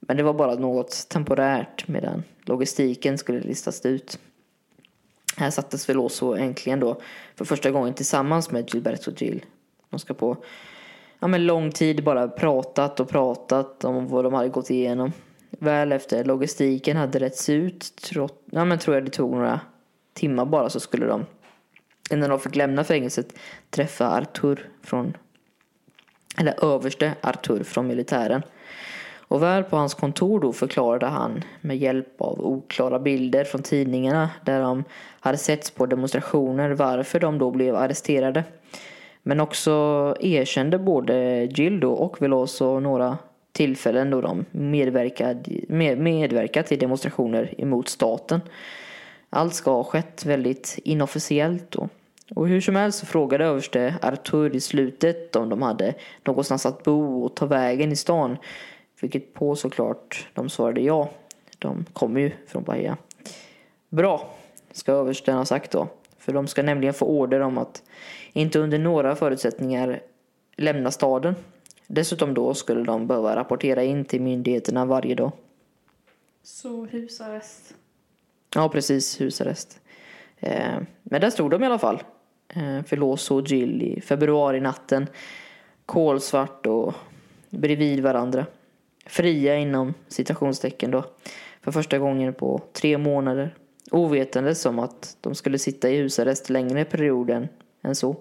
Men det var bara något temporärt medan logistiken skulle listas ut. Här sattes Veloso äntligen då för första gången tillsammans med Gilberto Gil. De ska på ja, men lång tid bara pratat och pratat om vad de hade gått igenom. Väl efter logistiken hade rätts ut, trott, ja, men tror jag det tog några timmar bara så skulle de innan de fick lämna fängelset träffa Artur från eller överste Artur från militären. Och väl på hans kontor då förklarade han med hjälp av oklara bilder från tidningarna där de hade setts på demonstrationer varför de då blev arresterade. Men också erkände både Jill och Veloso några tillfällen då de medverkade med, medverkat i demonstrationer emot staten. Allt ska ha skett väldigt inofficiellt då. Och hur som helst så frågade överste Artur i slutet om de hade någonstans att bo och ta vägen i stan. Vilket på såklart de svarade ja. De kommer ju från Bahia. Bra, ska översten ha sagt då. För de ska nämligen få order om att inte under några förutsättningar lämna staden. Dessutom då skulle de behöva rapportera in till myndigheterna varje dag. Så husarrest? Ja, precis. Husarrest. Eh, men där stod de i alla fall. Eh, för Låso och Jill i februari natten. Kolsvart och bredvid varandra. Fria inom citationstecken då. För första gången på tre månader. Ovetandes om att de skulle sitta i husarrest längre perioden än så.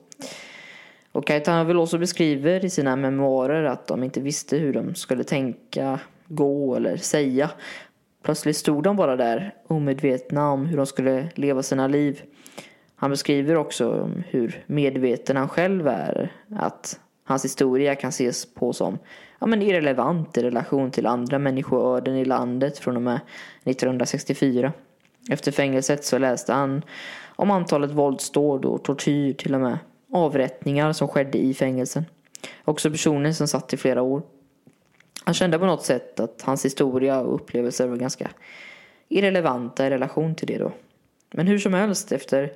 Och Caetano Veloso beskriver i sina memoarer att de inte visste hur de skulle tänka, gå eller säga. Plötsligt stod de bara där omedvetna om hur de skulle leva sina liv. Han beskriver också hur medveten han själv är. Att hans historia kan ses på som ja, men irrelevant i relation till andra människoöden i landet från och med 1964. Efter fängelset så läste han om antalet våldsdåd och tortyr till och med avrättningar som skedde i fängelsen. Också personer som satt i flera år. Han kände på något sätt att hans historia och upplevelser var ganska irrelevanta i relation till det då. Men hur som helst, efter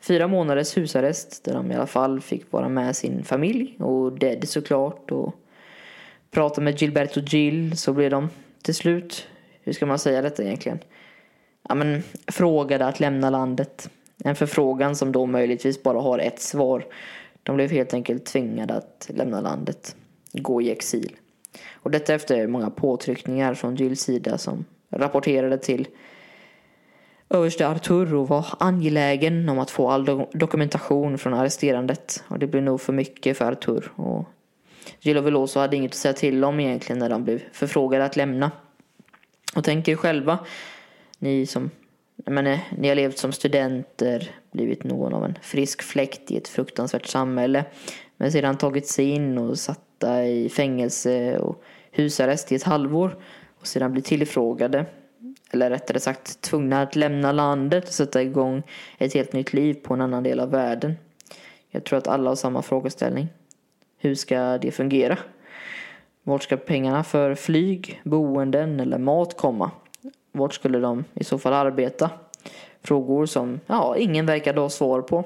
fyra månaders husarrest där de i alla fall fick vara med sin familj och Dead såklart och prata med Gilberto Gill så blev de till slut, hur ska man säga detta egentligen? Ja men frågade att lämna landet. En förfrågan som då möjligtvis bara har ett svar. De blev helt enkelt tvingade att lämna landet, gå i exil. Och detta efter många påtryckningar från Jills sida som rapporterade till överste Artur och var angelägen om att få all do dokumentation från arresterandet. Och det blev nog för mycket för Artur. Och Gillo Veloso hade inget att säga till om egentligen när de blev förfrågade att lämna. Och tänk er själva, ni som men, ni har levt som studenter, blivit någon av en frisk fläkt i ett fruktansvärt samhälle. Men sedan tagit sig in och satta i fängelse och husarrest i ett halvår. Och sedan blivit tillfrågade, eller rättare sagt tvungna att lämna landet och sätta igång ett helt nytt liv på en annan del av världen. Jag tror att alla har samma frågeställning. Hur ska det fungera? Vart ska pengarna för flyg, boenden eller mat komma? Vart skulle de i så fall arbeta? Frågor som ja, ingen verkade ha svar på.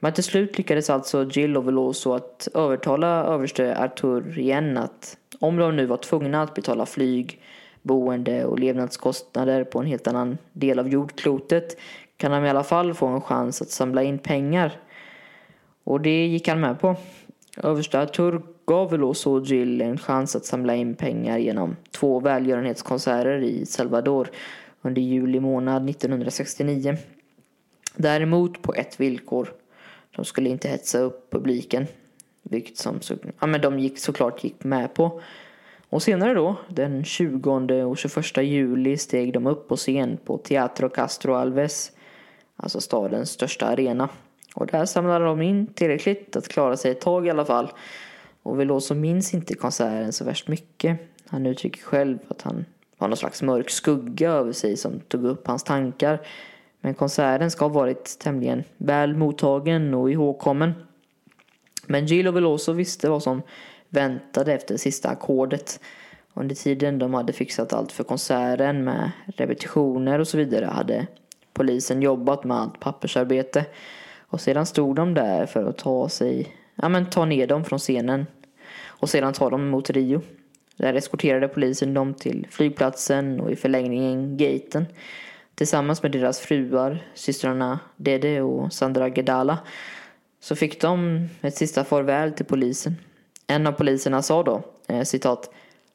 Men till slut lyckades alltså Jill och Veloso att övertala överste Arthur igen att om de nu var tvungna att betala flyg, boende och levnadskostnader på en helt annan del av jordklotet kan de i alla fall få en chans att samla in pengar. Och det gick han med på. Överste Arthur gav väl och Jill en chans att samla in pengar genom två välgörenhetskonserter i Salvador under juli månad 1969. Däremot på ett villkor. De skulle inte hetsa upp publiken. Vilket som så, ja, men de gick, såklart gick med på. Och senare då, den 20 och 21 juli steg de upp på scen på Teatro Castro Alves. Alltså stadens största arena. Och där samlade de in tillräckligt att klara sig ett tag i alla fall. Och Veloso minns inte konserten så värst mycket. Han uttrycker själv att han har någon slags mörk skugga över sig som tog upp hans tankar. Men konserten ska ha varit tämligen väl mottagen och ihågkommen. Men Gillo Veloso visste vad som väntade efter sista ackordet. Under tiden de hade fixat allt för konserten med repetitioner och så vidare hade polisen jobbat med allt pappersarbete. Och sedan stod de där för att ta sig, ja men ta ner dem från scenen. Och sedan tar de mot Rio. Där eskorterade polisen dem till flygplatsen och i förlängningen gaten. Tillsammans med deras fruar, systrarna Dede och Sandra Gedala. Så fick de ett sista farväl till polisen. En av poliserna sa då, eh, citat,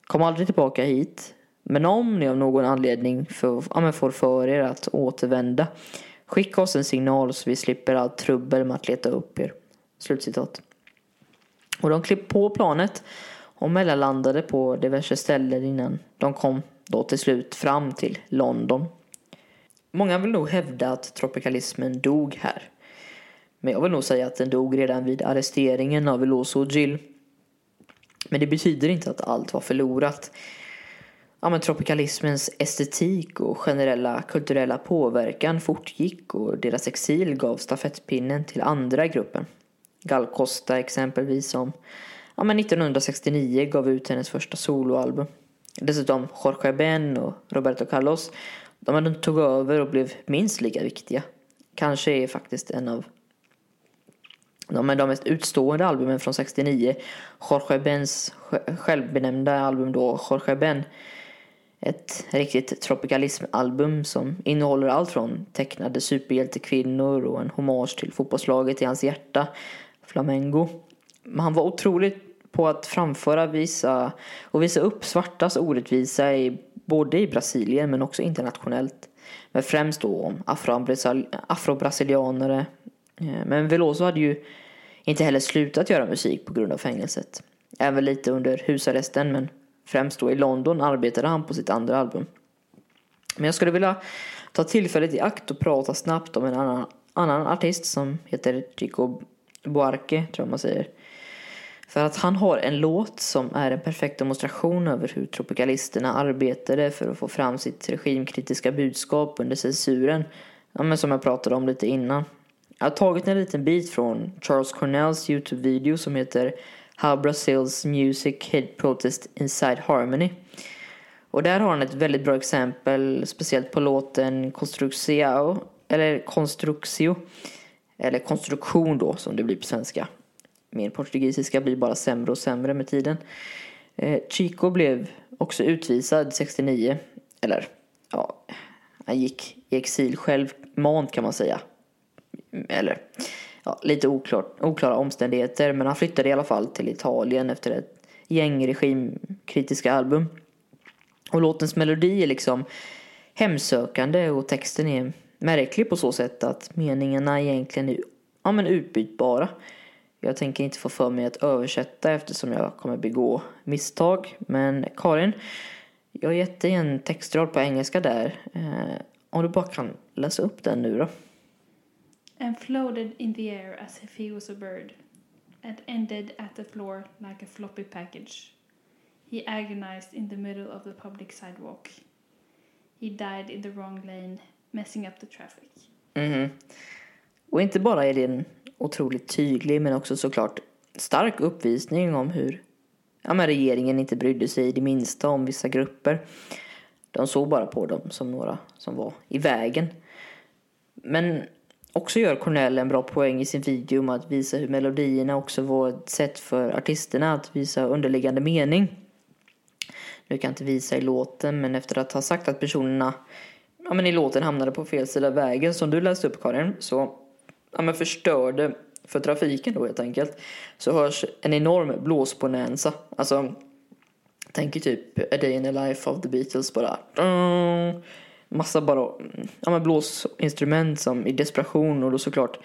Kom aldrig tillbaka hit. Men om ni av någon anledning för, ja, får för er att återvända Skicka oss en signal så vi slipper allt trubbel med att leta upp er. Slutcitat. Och de klev på planet och mellanlandade på diverse ställen innan de kom då till slut fram till London. Många vill nog hävda att tropikalismen dog här. Men jag vill nog säga att den dog redan vid arresteringen av Veloso och Jill. Men det betyder inte att allt var förlorat ja, men tropikalismens estetik och generella kulturella påverkan fortgick och deras exil gav stafettpinnen till andra i gruppen. Gal Costa exempelvis som ja, men 1969 gav ut hennes första soloalbum. Dessutom Jorge Ben och Roberto Carlos de tog över och blev minst lika viktiga. Kanske är faktiskt en av de, de mest utstående albumen från 69. Jorge Bens självbenämnda album då, Jorge Ben ett riktigt tropikalismalbum som innehåller allt från tecknade superhjältekvinnor och en hommage till fotbollslaget i hans hjärta, Flamengo. Men han var otroligt på att framföra visa och visa upp svartas orättvisa i, både i Brasilien men också internationellt. Men främst då om afro-brasilianare. Eh, men Veloso hade ju inte heller slutat göra musik på grund av fängelset. Även lite under husarresten men Främst då i London arbetade han på sitt andra album. Men jag skulle vilja ta tillfället i akt och prata snabbt om en annan, annan artist som heter Jacob Buarque, tror jag man säger. För att han har en låt som är en perfekt demonstration över hur tropikalisterna arbetade för att få fram sitt regimkritiska budskap under censuren. Ja, men som jag pratade om lite innan. Jag har tagit en liten bit från Charles Cornells Youtube-video som heter How Brazil's Music Hid Protest Inside Harmony. Och där har han ett väldigt bra exempel, speciellt på låten Construccio, eller Construccio, eller konstruktion då som det blir på svenska. Min portugisiska blir bara sämre och sämre med tiden. Eh, Chico blev också utvisad 69, eller ja, han gick i exil självmant kan man säga. Eller ja, lite oklart, oklara omständigheter. Men han flyttade i alla fall till Italien efter ett gängregimkritiska album. Och låtens melodi är liksom hemsökande och texten är märklig på så sätt att meningarna egentligen är ja, men utbytbara. Jag tänker inte få för mig att översätta eftersom jag kommer begå misstag. Men Karin, jag har gett dig en textrad på engelska där. Eh, om du bara kan läsa upp den nu då. And floated in the air as if he was a bird. And ended at the floor like a floppy package. He agonized in the middle of the public sidewalk. He died in the wrong lane, messing up the traffic. Mhm. Och inte bara är det en otroligt tydlig men också såklart stark uppvisning om hur ja, men regeringen inte brydde sig det minsta om vissa grupper. De såg bara på dem som några som var i vägen. Men också gör Cornell en bra poäng i sin video om att visa hur melodierna också var ett sätt för artisterna att visa underliggande mening. Nu kan jag inte visa i låten men efter att ha sagt att personerna ja, men i låten hamnade på fel sida av vägen som du läste upp Karin så ja, men förstörde för trafiken då helt enkelt så hörs en enorm blåsbonanza. Alltså tänker typ A Day in the Life of the Beatles bara. Mm, massa bara ja, men blåsinstrument som i desperation och då såklart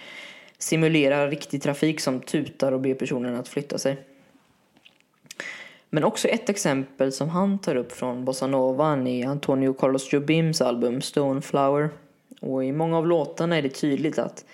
simulerar riktig trafik som tutar och ber personerna att flytta sig. Men också ett exempel som han tar upp från bossanovan i Antonio Carlos Jobims album Stoneflower. Och i många av låtarna är det tydligt att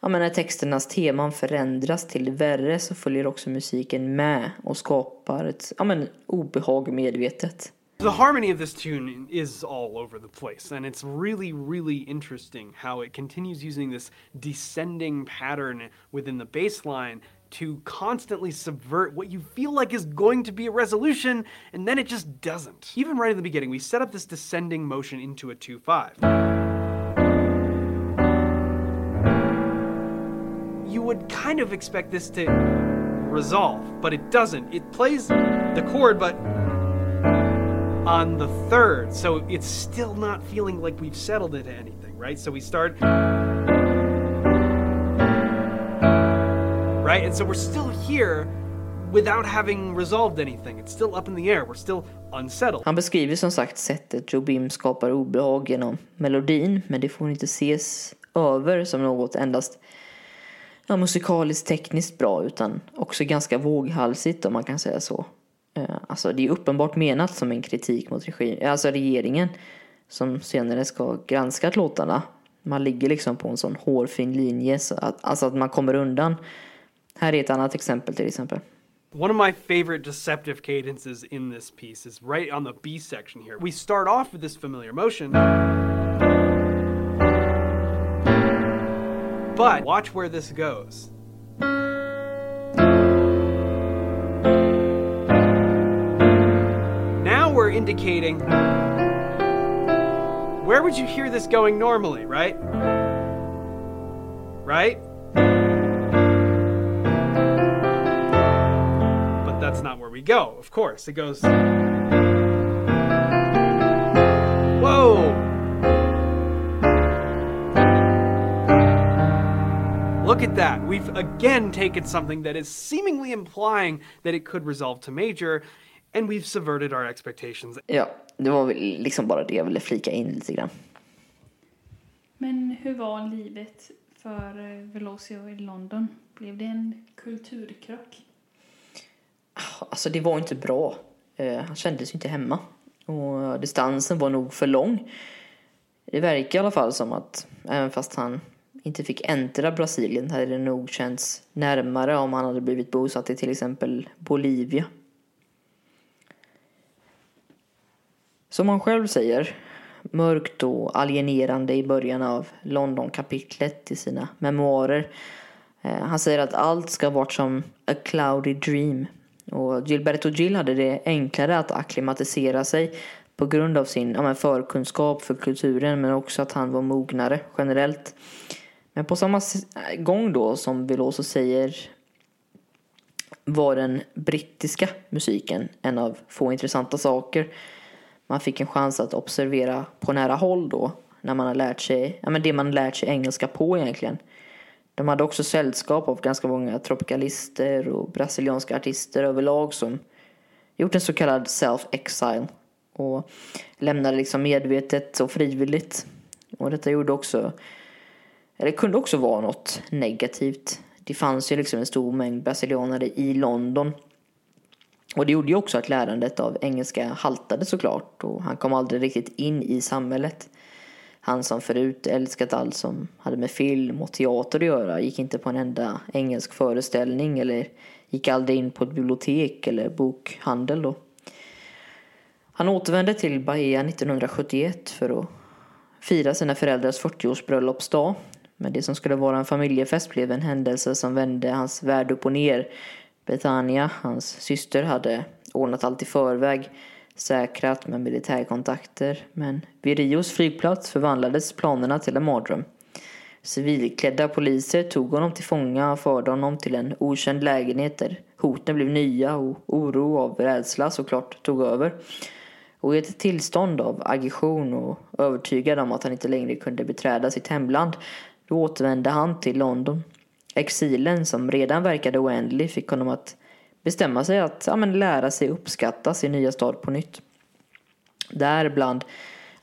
ja, men när texternas teman förändras till det värre så följer också musiken med och skapar ett ja, men, obehag medvetet. The harmony of this tune is all over the place, and it's really, really interesting how it continues using this descending pattern within the bass line to constantly subvert what you feel like is going to be a resolution, and then it just doesn't. Even right in the beginning, we set up this descending motion into a 2 5. You would kind of expect this to resolve, but it doesn't. It plays the chord, but on the third, so it's still not feeling like we've settled into anything, right? So we start. Right? And so we're still here without having resolved anything. It's still up in the air. We're still unsettled. Han beskriver som sagt sättet Jobim skapar obehag genom melodin men det får inte ses över som något endast ja, musikaliskt tekniskt bra utan också ganska våghalsigt om man kan säga så. Eh, alltså det är uppenbart menat som en kritik mot regim, eh, alltså regeringen som senare ska granska låtarna. Man ligger liksom på en sån hårfin linje så att, alltså att man kommer undan. Här är ett annat exempel till exempel. One of my favorite deceptive cadences in this piece is right on the B section here. We start off with this familiar motion. But watch where this goes. Now we're indicating where would you hear this going normally, right? Right? That's not where we go, of course. It goes. Whoa! Look at that. We've again taken something that is seemingly implying that it could resolve to major, and we've subverted our expectations. Ja, det var väl liksom bara det jag ville flika in lite grann. Men hur var livet för Velocio i London? Blev det en kulturkrock? Alltså det var inte bra. Eh, han kändes inte hemma. Och distansen var nog för lång. Det verkar i alla fall som att även fast han inte fick äntra Brasilien hade det nog känts närmare om han hade blivit bosatt i till exempel Bolivia. Som han själv säger, mörkt och alienerande i början av London-kapitlet i sina memoarer. Eh, han säger att allt ska vara som a cloudy dream. Och Gilberto Gil hade det enklare att akklimatisera sig på grund av sin ja, men förkunskap för kulturen men också att han var mognare generellt. Men på samma gång då som Veloso säger var den brittiska musiken en av få intressanta saker. Man fick en chans att observera på nära håll då när man har lärt sig, ja men det man lärt sig engelska på egentligen. De hade också sällskap av ganska många tropikalister och brasilianska artister överlag som gjort en så kallad self-exile och lämnade liksom medvetet och frivilligt. Och detta gjorde också, eller kunde också vara något negativt. Det fanns ju liksom en stor mängd brasilianare i London. Och det gjorde ju också att lärandet av engelska haltade såklart och han kom aldrig riktigt in i samhället. Han som förut älskat allt som hade med film och teater att göra gick inte på en enda engelsk föreställning eller gick aldrig in på ett bibliotek eller bokhandel då. Han återvände till Bahia 1971 för att fira sina föräldrars 40-årsbröllopsdag. Men det som skulle vara en familjefest blev en händelse som vände hans värld upp och ner. Betania, hans syster, hade ordnat allt i förväg säkrat med militärkontakter. Men vid Rios flygplats förvandlades planerna till en mardröm. Civilklädda poliser tog honom till fånga och förde honom till en okänd lägenhet där hoten blev nya och oro av rädsla såklart tog över. Och i ett tillstånd av aggression och övertygad om att han inte längre kunde beträda sitt hemland då återvände han till London. Exilen som redan verkade oändlig fick honom att bestämma sig att ja, men, lära sig uppskatta sin nya stad på nytt. Där bland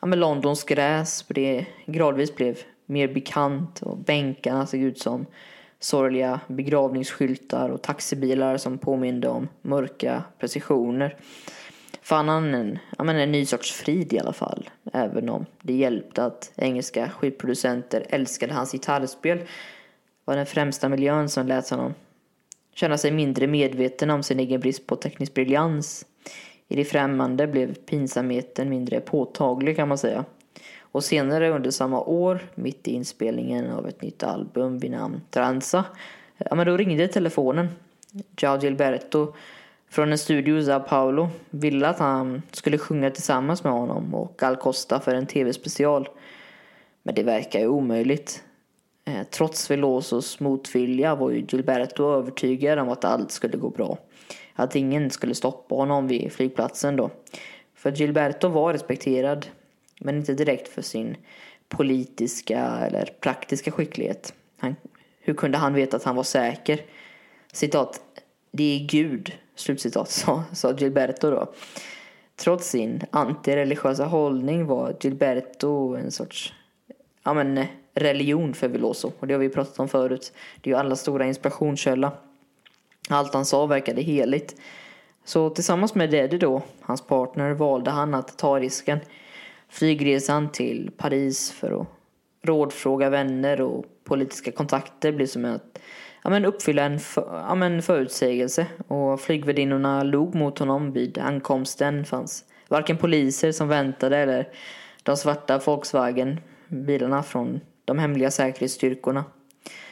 ja, men Londons gräs det gradvis blev mer bekant och bänkarna såg ut som sorgliga begravningsskyltar och taxibilar som påminde om mörka precisioner. Fann han en, ja, men en ny sorts frid i alla fall. Även om det hjälpte att engelska skivproducenter älskade hans gitarrspel var den främsta miljön som lät honom känna sig mindre medveten om sin egen brist på teknisk briljans. I det främmande blev pinsamheten mindre påtaglig kan man säga. Och senare under samma år, mitt i inspelningen av ett nytt album vid namn Transa, ja men då ringde telefonen. Giao Gilberto från en studio i Sao Paulo ville att han skulle sjunga tillsammans med honom och Al Costa för en tv-special. Men det verkar ju omöjligt. Eh, trots Velosos motvilja var ju Gilberto övertygad om att allt skulle gå bra. Att ingen skulle stoppa honom vid flygplatsen då. För Gilberto var respekterad, men inte direkt för sin politiska eller praktiska skicklighet. Han, hur kunde han veta att han var säker? Citat, det är Gud, slutcitat, sa, sa Gilberto då. Trots sin antireligiösa hållning var Gilberto en sorts, ja men religion för Veloso. Och det har vi pratat om förut. Det är ju alla stora inspirationskälla. Allt han sa verkade heligt. Så tillsammans med Deddy då, hans partner, valde han att ta risken. Flygresan till Paris för att rådfråga vänner och politiska kontakter blev som att ja, men uppfylla en, för, ja, men förutsägelse. Och flygvärdinnorna log mot honom vid ankomsten. fanns varken poliser som väntade eller de svarta Volkswagen bilarna från de hemliga säkerhetsstyrkorna.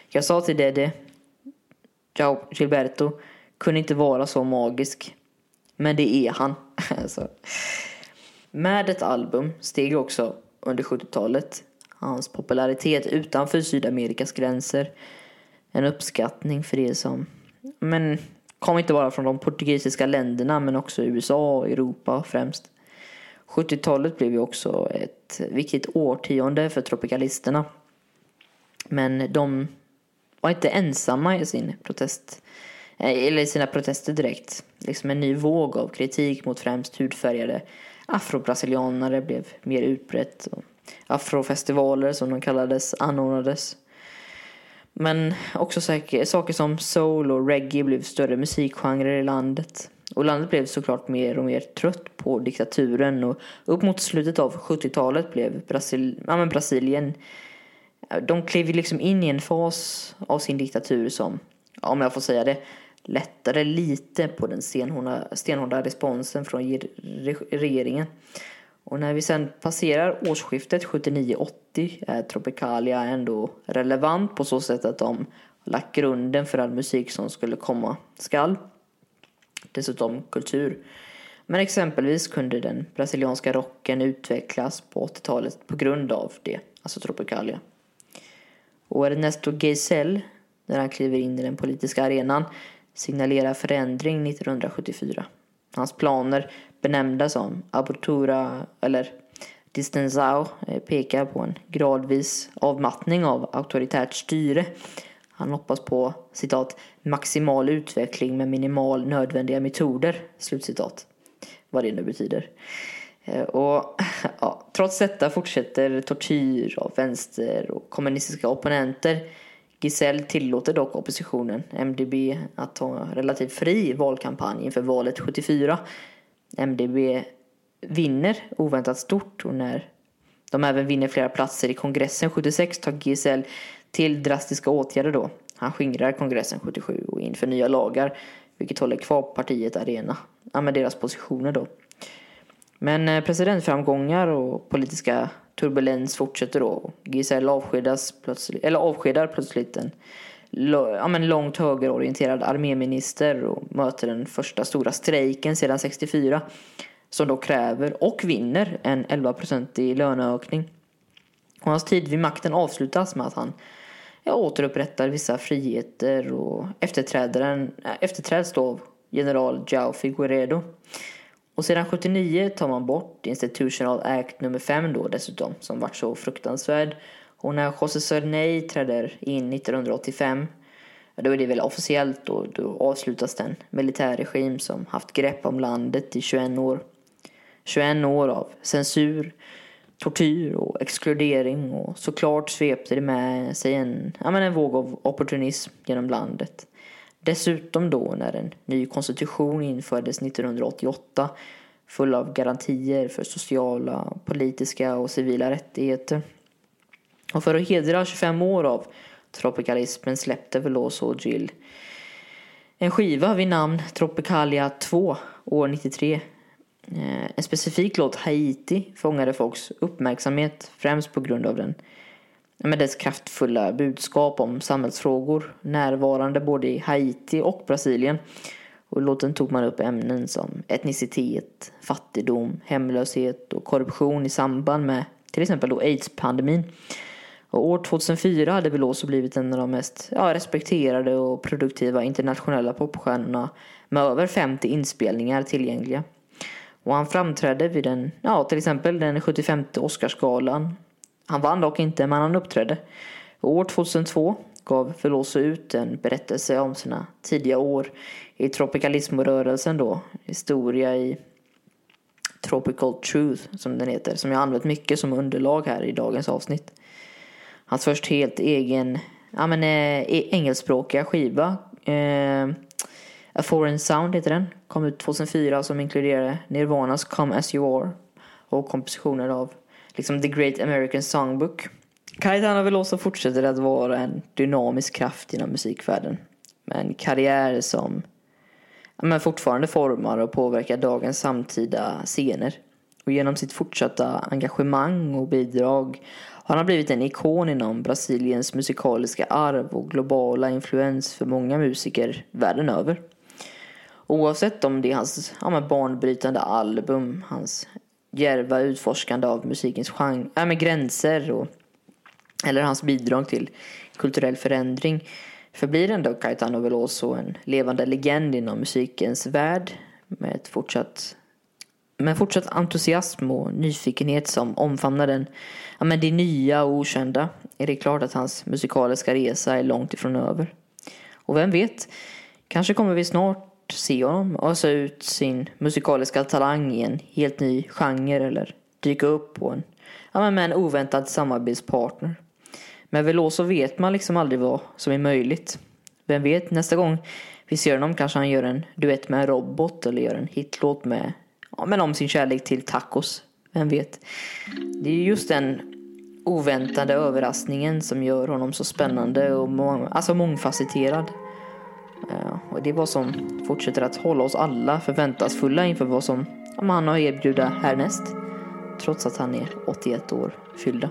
Jag sa till Dede, Ciao Gilberto, kunde inte vara så magisk. Men det är han. alltså. Med ett album steg också under 70-talet hans popularitet utanför Sydamerikas gränser. En uppskattning för det som men, kom inte bara från de portugisiska länderna men också USA och Europa främst. 70-talet blev ju också ett viktigt årtionde för tropikalisterna. Men de var inte ensamma i sin protest eh, eller i sina protester direkt. Liksom en ny våg av kritik mot främst hudfärgade afrobrasilianare blev mer utbrett. Och afrofestivaler som de kallades anordnades. Men också saker som soul och reggae blev större musikgenrer i landet. Och landet blev såklart mer och mer trött på diktaturen och upp mot slutet av 70-talet blev Brasil ja, Brasilien de klev ju liksom in i en fas av sin diktatur som, om jag får säga det, lättade lite på den stenhårda, stenhårda responsen från regeringen. Och när vi sen passerar årsskiftet 79-80 är Tropicalia ändå relevant på så sätt att de lagt grunden för all musik som skulle komma skall. Dessutom kultur. Men exempelvis kunde den brasilianska rocken utvecklas på 80-talet på grund av det, alltså Tropicalia. Och Ernesto Geisel, när han kliver in i den politiska arenan, signalerar förändring 1974. Hans planer, benämnda som abortura eller Distenzao, eh, pekar på en gradvis avmattning av auktoritärt styre. Han hoppas på citat, maximal utveckling med minimal nödvändiga metoder. Slutcitat. vad det nu betyder. Eh, och ja, trots detta fortsätter tortyr av vänster och kommunistiska opponenter. Giselle tillåter dock oppositionen, MDB, att ha en relativt fri valkampanj inför valet 74. MDB vinner oväntat stort och när de även vinner flera platser i kongressen 76 tar Giselle till drastiska åtgärder då. Han skingrar kongressen 77 och inför nya lagar vilket håller kvar partiet arena, ja, med deras positioner då. Men eh, presidentframgångar och politiska turbulens fortsätter då. Giselle avskedas plötsligt, eller avskedar plötsligt en ja, men långt högerorienterad arméminister och möter den första stora strejken sedan 64 som då kräver och vinner en 11-procentig löneökning. Och hans tid vid makten avslutas med att han ja, återupprättar vissa friheter och efterträdaren, eh, efterträds då av general Jao Figueredo. Och sedan 79 tar man bort Institutional Act nummer 5 då dessutom, som vart så fruktansvärd. Och när José Sarney träder in 1985, då är det väl officiellt då, då avslutas den militärregim som haft grepp om landet i 21 år. 21 år av censur, tortyr och exkludering och såklart svepte det med sig en, ja, men en våg av opportunism genom landet. Dessutom då när en ny konstitution infördes 1988 full av garantier för sociala, politiska och civila rättigheter. Och för att hedra 25 år av tropikalismen släppte Veloso och Jill en skiva vid namn Tropicalia 2 år 93. Eh, en specifik låt, Haiti, fångade folks uppmärksamhet främst på grund av den med dess kraftfulla budskap om samhällsfrågor närvarande både i Haiti och Brasilien. Och i låten tog man upp ämnen som etnicitet, fattigdom, hemlöshet och korruption i samband med till exempel då aids-pandemin. Och år 2004 hade Veloso blivit en av de mest ja, respekterade och produktiva internationella popstjärnorna med över 50 inspelningar tillgängliga. Och han framträdde vid den, ja, till exempel den 75 Oscarsgalan han vann dock inte, men han uppträdde. År 2002 gav Veloso ut en berättelse om sina tidiga år i tropicalismrörelsen då. Historia i Tropical Truth som den heter. Som jag använt mycket som underlag här i dagens avsnitt. Hans först helt egen ja, men, eh, e-, engelskspråkiga skiva. Eh, A Foreign Sound heter den. Kom ut 2004 som inkluderade Nirvanas Come As You Are. Och kompositioner av liksom The Great American Songbook. Caetano Veloso fortsätter att vara en dynamisk kraft inom musikvärlden. Med en karriär som men fortfarande formar och påverkar dagens samtida scener. Och genom sitt fortsatta engagemang och bidrag har han blivit en ikon inom Brasiliens musikaliska arv och globala influens för många musiker världen över. Oavsett om det är hans ja, banbrytande album, hans djärva utforskande av musikens genre, äh, med gränser och, eller hans bidrag till kulturell förändring förblir ändå Caetano Veloso en levande legend inom musikens värld med ett fortsatt med fortsatt entusiasm och nyfikenhet som omfamnar den, ja, men det nya och okända är det klart att hans musikaliska resa är långt ifrån över. Och vem vet, kanske kommer vi snart se honom ösa ut sin musikaliska talang i en helt ny genre eller dyka upp på en, ja, men med en oväntad samarbetspartner. Med Veloso vet man liksom aldrig vad som är möjligt. Vem vet, nästa gång vi ser honom kanske han gör en duett med en robot eller gör en hitlåt med, ja, men om sin kärlek till tacos. Vem vet? Det är just den oväntade överraskningen som gör honom så spännande och må alltså mångfacetterad. Eh, och det är vad som fortsätter att hålla oss alla förväntansfulla inför vad som han har att erbjuda härnäst. Trots att han är 81 år fyllda.